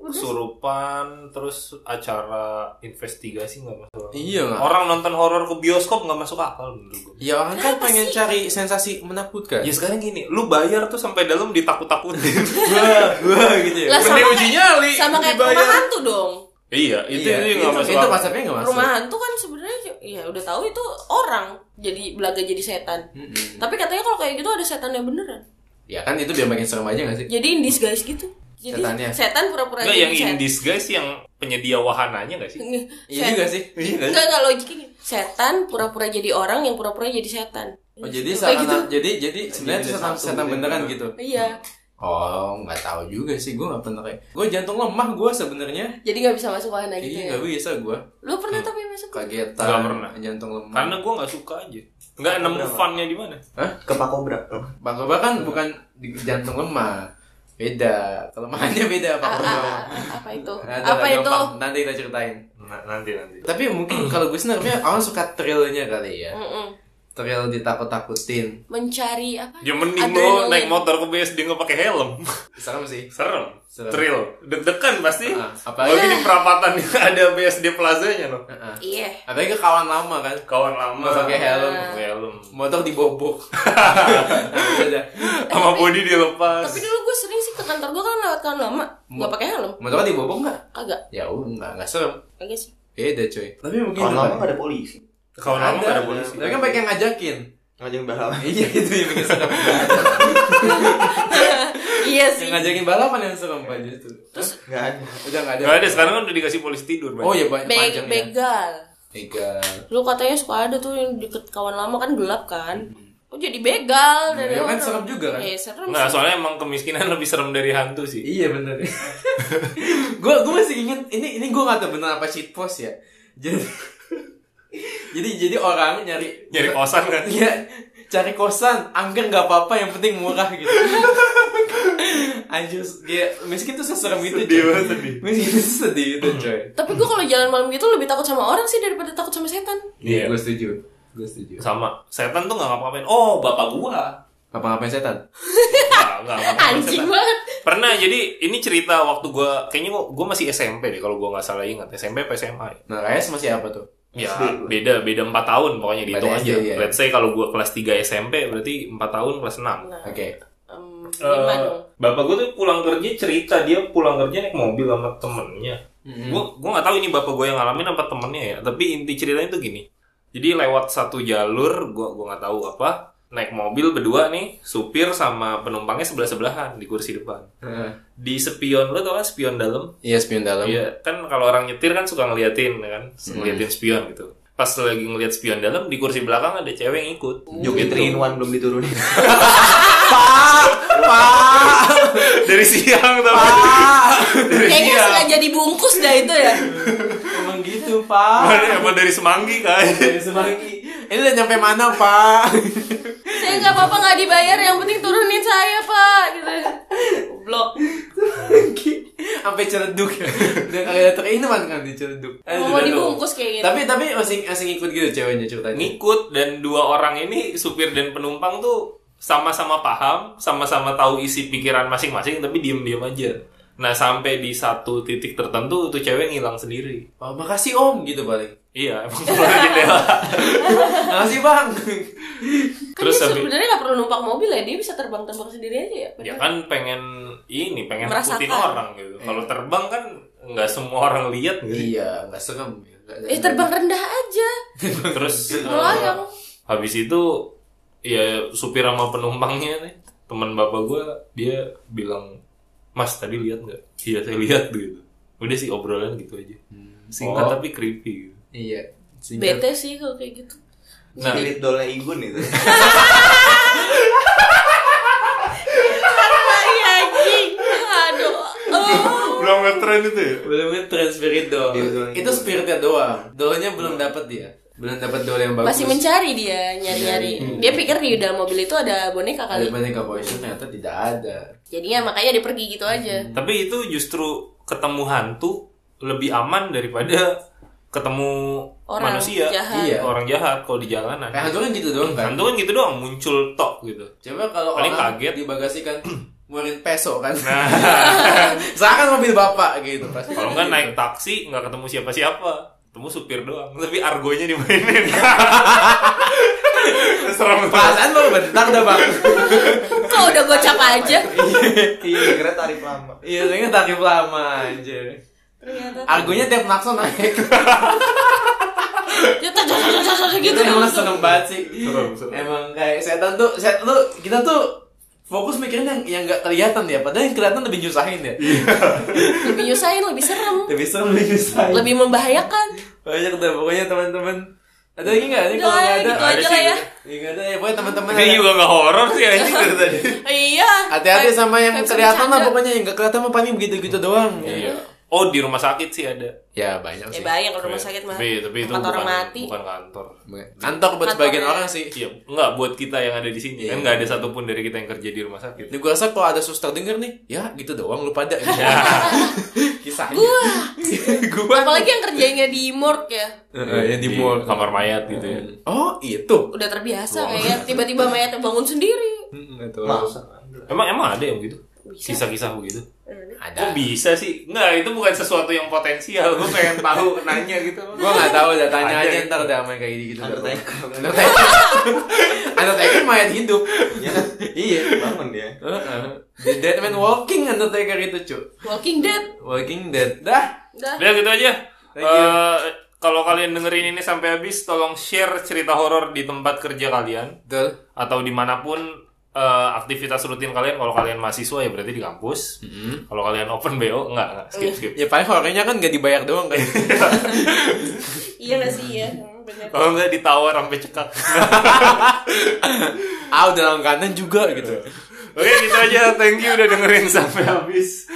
mau kesurupan terus acara investigasi nggak masuk akal. Iya, nggak. Orang nonton horor ke bioskop nggak masuk akal menurut gue. Ya orang kan pengen cari sensasi menakutkan. Ya sekarang gini, lu bayar tuh sampai dalam ditakut-takutin. Wah, wah gitu ya. Lah, Mending sama uji kayak- nyali, Sama kayak rumah hantu dong. iya, itu Iya, itu nggak masuk itu akal. konsepnya nggak masuk. Rumah hantu kan sebenarnya ya udah tahu itu orang jadi belaga jadi setan. Mm-mm. Tapi katanya kalau kayak gitu ada setan yang beneran. Ya kan itu biar makin serem aja gak sih? Jadi in disguise gitu. Jadi Setannya. setan pura-pura Enggak jadi yang in disguise yang penyedia wahananya nggak sih? Iya juga sih. Iya nggak sih? Enggak enggak logiknya. Setan pura-pura jadi orang yang pura-pura jadi setan. Oh jadi Kayak setan gitu. jadi jadi sebenarnya itu Jadi setan setan gitu. beneran gitu. Iya. Oh nggak tahu juga sih gue nggak pernah kayak gue jantung lemah gue sebenarnya. Jadi nggak bisa masuk wahana gitu Iya ya. nggak bisa gue Lu pernah tapi masuk? kagetan. Nggak pernah. Jantung lemah. Karena gue nggak suka aja. Nggak nemu funnya di mana? Hah? Ke Pak Kobra. Bang Koba kan bukan di jantung lemah. Beda. Kelemahannya beda Pak Ah, ah, ah, apa itu? Ada apa itu? gampang. Nanti kita ceritain. Nah, nanti nanti. Tapi mungkin kalau gue sebenarnya awal suka thrillnya kali ya. Mm-mm. Thrill ditakut-takutin. Mencari apa? Ya mending Adrenalin. naik motor ke BSD nggak pakai helm. Serem sih. Serem. Serem. Thrill. Deg-degan pasti. Ah, apalagi- di perapatan yang ada BSD Plazanya loh. Heeh. Iya. Apalagi ke kawan lama kan. Kawan lama Nggak pakai helm. Pakai helm. Motor dibobok. Nah. Sama body dilepas. Tapi dulu gue sering kantor gue kan lewat kawan lama, nggak pakai helm. Motor dibobok nggak? Kagak, Ya udah nggak nggak serem. kagak sih. Beda coy. Tapi mungkin Kalau juga. lama nggak ada polisi. Kawan lama nggak ada polisi. Tapi kan baik yang ngajakin. Ngajak balapan. iya itu yang bikin serem. iya sih. yang ngajakin balapan yang serem pak justru. Nggak ada. Udah nggak ada. Nggak ada sekarang kan udah dikasih polisi tidur. Oh iya banyak panjang ya. begal. Begal. Lu katanya suka ada tuh yang deket kawan lama kan gelap kan. Oh jadi begal dari Ya kan orang. serem juga kan? Iya serem sih. soalnya emang kemiskinan lebih serem dari hantu sih. Iya bener. gue gue masih inget ini ini gue nggak tahu bener apa shit post ya. Jadi jadi jadi orang nyari Nyari kosan kan? Iya, cari kosan, angker nggak apa-apa, yang penting murah gitu. Anjir, dia miskin tuh seserem itu. Sedih coy. banget, sedih. Miskin tuh sedih itu, coy. Tapi gue kalau jalan malam gitu lebih takut sama orang sih daripada takut sama setan. Iya. gue setuju. Gue setuju. Sama setan tuh nggak ngapa-ngapain. Oh, bapak gua. Apa-ngapain setan? Nggak, nggak ngapa-ngapain Anjing setan. banget. Pernah jadi ini cerita waktu gua kayaknya gua, gua masih SMP deh kalau gua nggak salah ingat SMP apa SMA. ya? Nah, Reyes masih apa tuh? Ya beda beda 4 tahun pokoknya dihitung aja. Ya. Let's say kalau gua kelas 3 SMP berarti 4 tahun kelas 6. Nah, Oke. em, Eh, lima dong. bapak gue tuh pulang kerja cerita dia pulang kerja naik mobil sama temennya. Mhm. Gue gue nggak tahu ini bapak gue yang ngalamin apa temennya ya. Tapi inti ceritanya tuh gini. Jadi lewat satu jalur, gue gua nggak tahu apa. Naik mobil berdua nih, supir sama penumpangnya sebelah sebelahan di kursi depan. Heeh. Di spion lo tau kan spion dalam? Iya, spion dalam. Iya kan kalau orang nyetir kan suka ngeliatin ya kan, ngeliatin spion gitu. Pas lagi ngeliat spion dalam di kursi belakang ada cewek yang ikut. Joki Gitu. 3 in 1 belum diturunin. Pak, Pak, Dari siang tapi. Dari Kayaknya siang. sengaja dibungkus dah itu ya. Pak. Emang dari semanggi kan. Dari Semanggi. Ini udah nyampe mana, Pak? Saya nggak apa-apa nggak dibayar, yang penting turunin saya pak. Gitu. Blok. Sampai celeduk. Udah kagak terinuman kan di celeduk. Mau dibungkus kayak gitu. Tapi tapi masih masih ngikut gitu ceweknya ceritanya. ngikut dan dua orang ini supir dan penumpang tuh sama-sama paham, sama-sama tahu isi pikiran masing-masing tapi diem-diem aja. Nah sampai di satu titik tertentu tuh cewek ngilang sendiri. Oh, makasih Om gitu paling. Iya emang keluar jendela. Makasih Bang. Kan Terus dia sebenarnya nggak perlu numpang mobil ya, dia bisa terbang-terbang sendiri aja ya. ya kan pengen ini pengen Merasakan. nakutin orang gitu. Kalau terbang kan nggak semua orang lihat gitu. iya, enggak serem. Eh terbang rendah aja, Terus eh, melayang. habis itu ya supir sama penumpangnya nih teman bapak gue dia bilang mas tadi lihat nggak iya saya lihat gitu udah sih obrolan gitu aja singkat Oh. tapi creepy gitu. Iya. Singkat. Bete sih kalau kayak gitu. nah Spirit dollnya Igun itu. Oh. belum ngetren itu ya Belum nge-trend spirit doll. Doang. Itu spiritnya doang. Dollnya belum dapat dia. Belum dapat doll yang bagus. Masih mencari dia, nyari-nyari. Dia pikir di dalam mobil itu ada boneka Ada kali. boneka poison ternyata tidak ada. Jadinya makanya dia pergi gitu aja. tapi itu justru ketemu hantu lebih aman daripada ketemu Orang manusia jahat. Iya. orang jahat kalau di jalanan Kayak hantu kan gitu doang kan. hantu kan gitu doang muncul tok gitu Coba kalau Paling orang kaget. di bagasi kan ngeluarin peso kan. nah Seakan mobil bapak gitu pas. kalau nggak naik taksi nggak ketemu siapa-siapa ketemu supir doang tapi argonya dimainin serem banget Perasaan baru bentar dah bang. Kok udah gocap aja? Iya, kira tarif lama. Iya, saya tarif lama anjir. Ternyata. Argonya tiap nakso naik. Gitu Itu emang serem banget sih. Emang kayak setan tuh, setan tuh kita tuh fokus mikirin yang yang nggak kelihatan ya, padahal yang kelihatan lebih nyusahin ya. Lebih nyusahin, lebih serem, Lebih serem, lebih nyusahin. lebih membahayakan. Banyak deh pokoknya teman-teman. Ada lagi nggak? Ini kalau nggak ada, gitu ada sih. ya. Iya nggak ada ya, pokoknya teman-teman. Ini ada- juga nggak horor sih anjing dari tadi. Iya. Hati-hati sama yang kelihatan lah pokoknya yang nggak kelihatan mah paling begitu-gitu doang. Iya. Oh di rumah sakit sih ada. Ya banyak Ya sih. banyak kalau rumah sakit mah. Tapi tapi itu Tempat orang bukan mati. bukan kantor. Kantor buat Kantor sebagian ya. orang sih. Iya, enggak buat kita yang ada di sini. Iya. Kan nggak ada satupun dari kita yang kerja di rumah sakit. Ini gue rasa kalau ada suster denger nih, ya gitu doang lu pada. Ya. Kisahnya. Gua. Gua. Apalagi yang kerjanya di morgue ya. Heeh, yang di Di mall. kamar mayat gitu ya. Oh, itu. Udah terbiasa kayak tiba-tiba mayatnya bangun sendiri. Enggak. Emang emang ada yang begitu? Bisa. Kisah-kisah begitu? Ada. Kok bisa sih? Enggak, itu bukan sesuatu yang potensial. Gue pengen tahu nanya gitu. Gua nggak tahu, udah tanya Ada aja ntar udah main kayak gitu. Undertaker. Undertaker. Undertaker mayat hidup. Ya, iya. bangun dia. Heeh. The Dead Man Walking Undertaker itu, cu. Walking Dead. Walking Dead. Dah. Udah. Udah gitu aja. Thank you. Eh, kalau kalian dengerin ini sampai habis, tolong share cerita horor di tempat kerja kalian Betul. atau di mana pun eh, aktivitas rutin kalian. Kalau kalian mahasiswa ya berarti di kampus. Kalau kalian open bo enggak, enggak skip skip. Ya paling horornya kan gak dibayar doang kan. Iya gak sih ya? Hmm. Kalau enggak ditawar sampai cekak. ah udah langganan juga gitu. Oke gitu aja. Thank you udah dengerin sampai habis.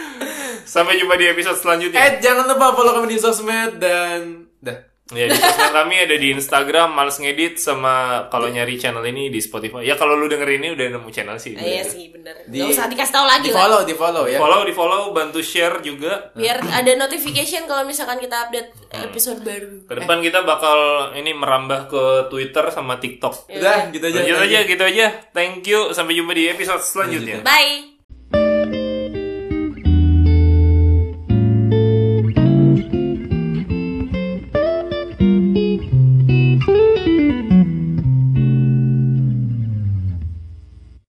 Sampai jumpa di episode selanjutnya. Eh jangan lupa follow kami di sosmed dan dah. Ya di sosmed kami ada di Instagram Males Ngedit sama kalau nyari channel ini di Spotify. Ya kalau lu denger ini udah nemu channel sih. iya sih bener Di- Gak usah dikasih tahu lagi Di lah follow, di follow ya. Follow di follow, bantu share juga. biar ada notification kalau misalkan kita update episode baru Ke depan kita bakal ini merambah ke Twitter sama TikTok. Udah, gitu aja. Lanjut aja, gitu aja. Thank you. Sampai jumpa di episode selanjutnya. bye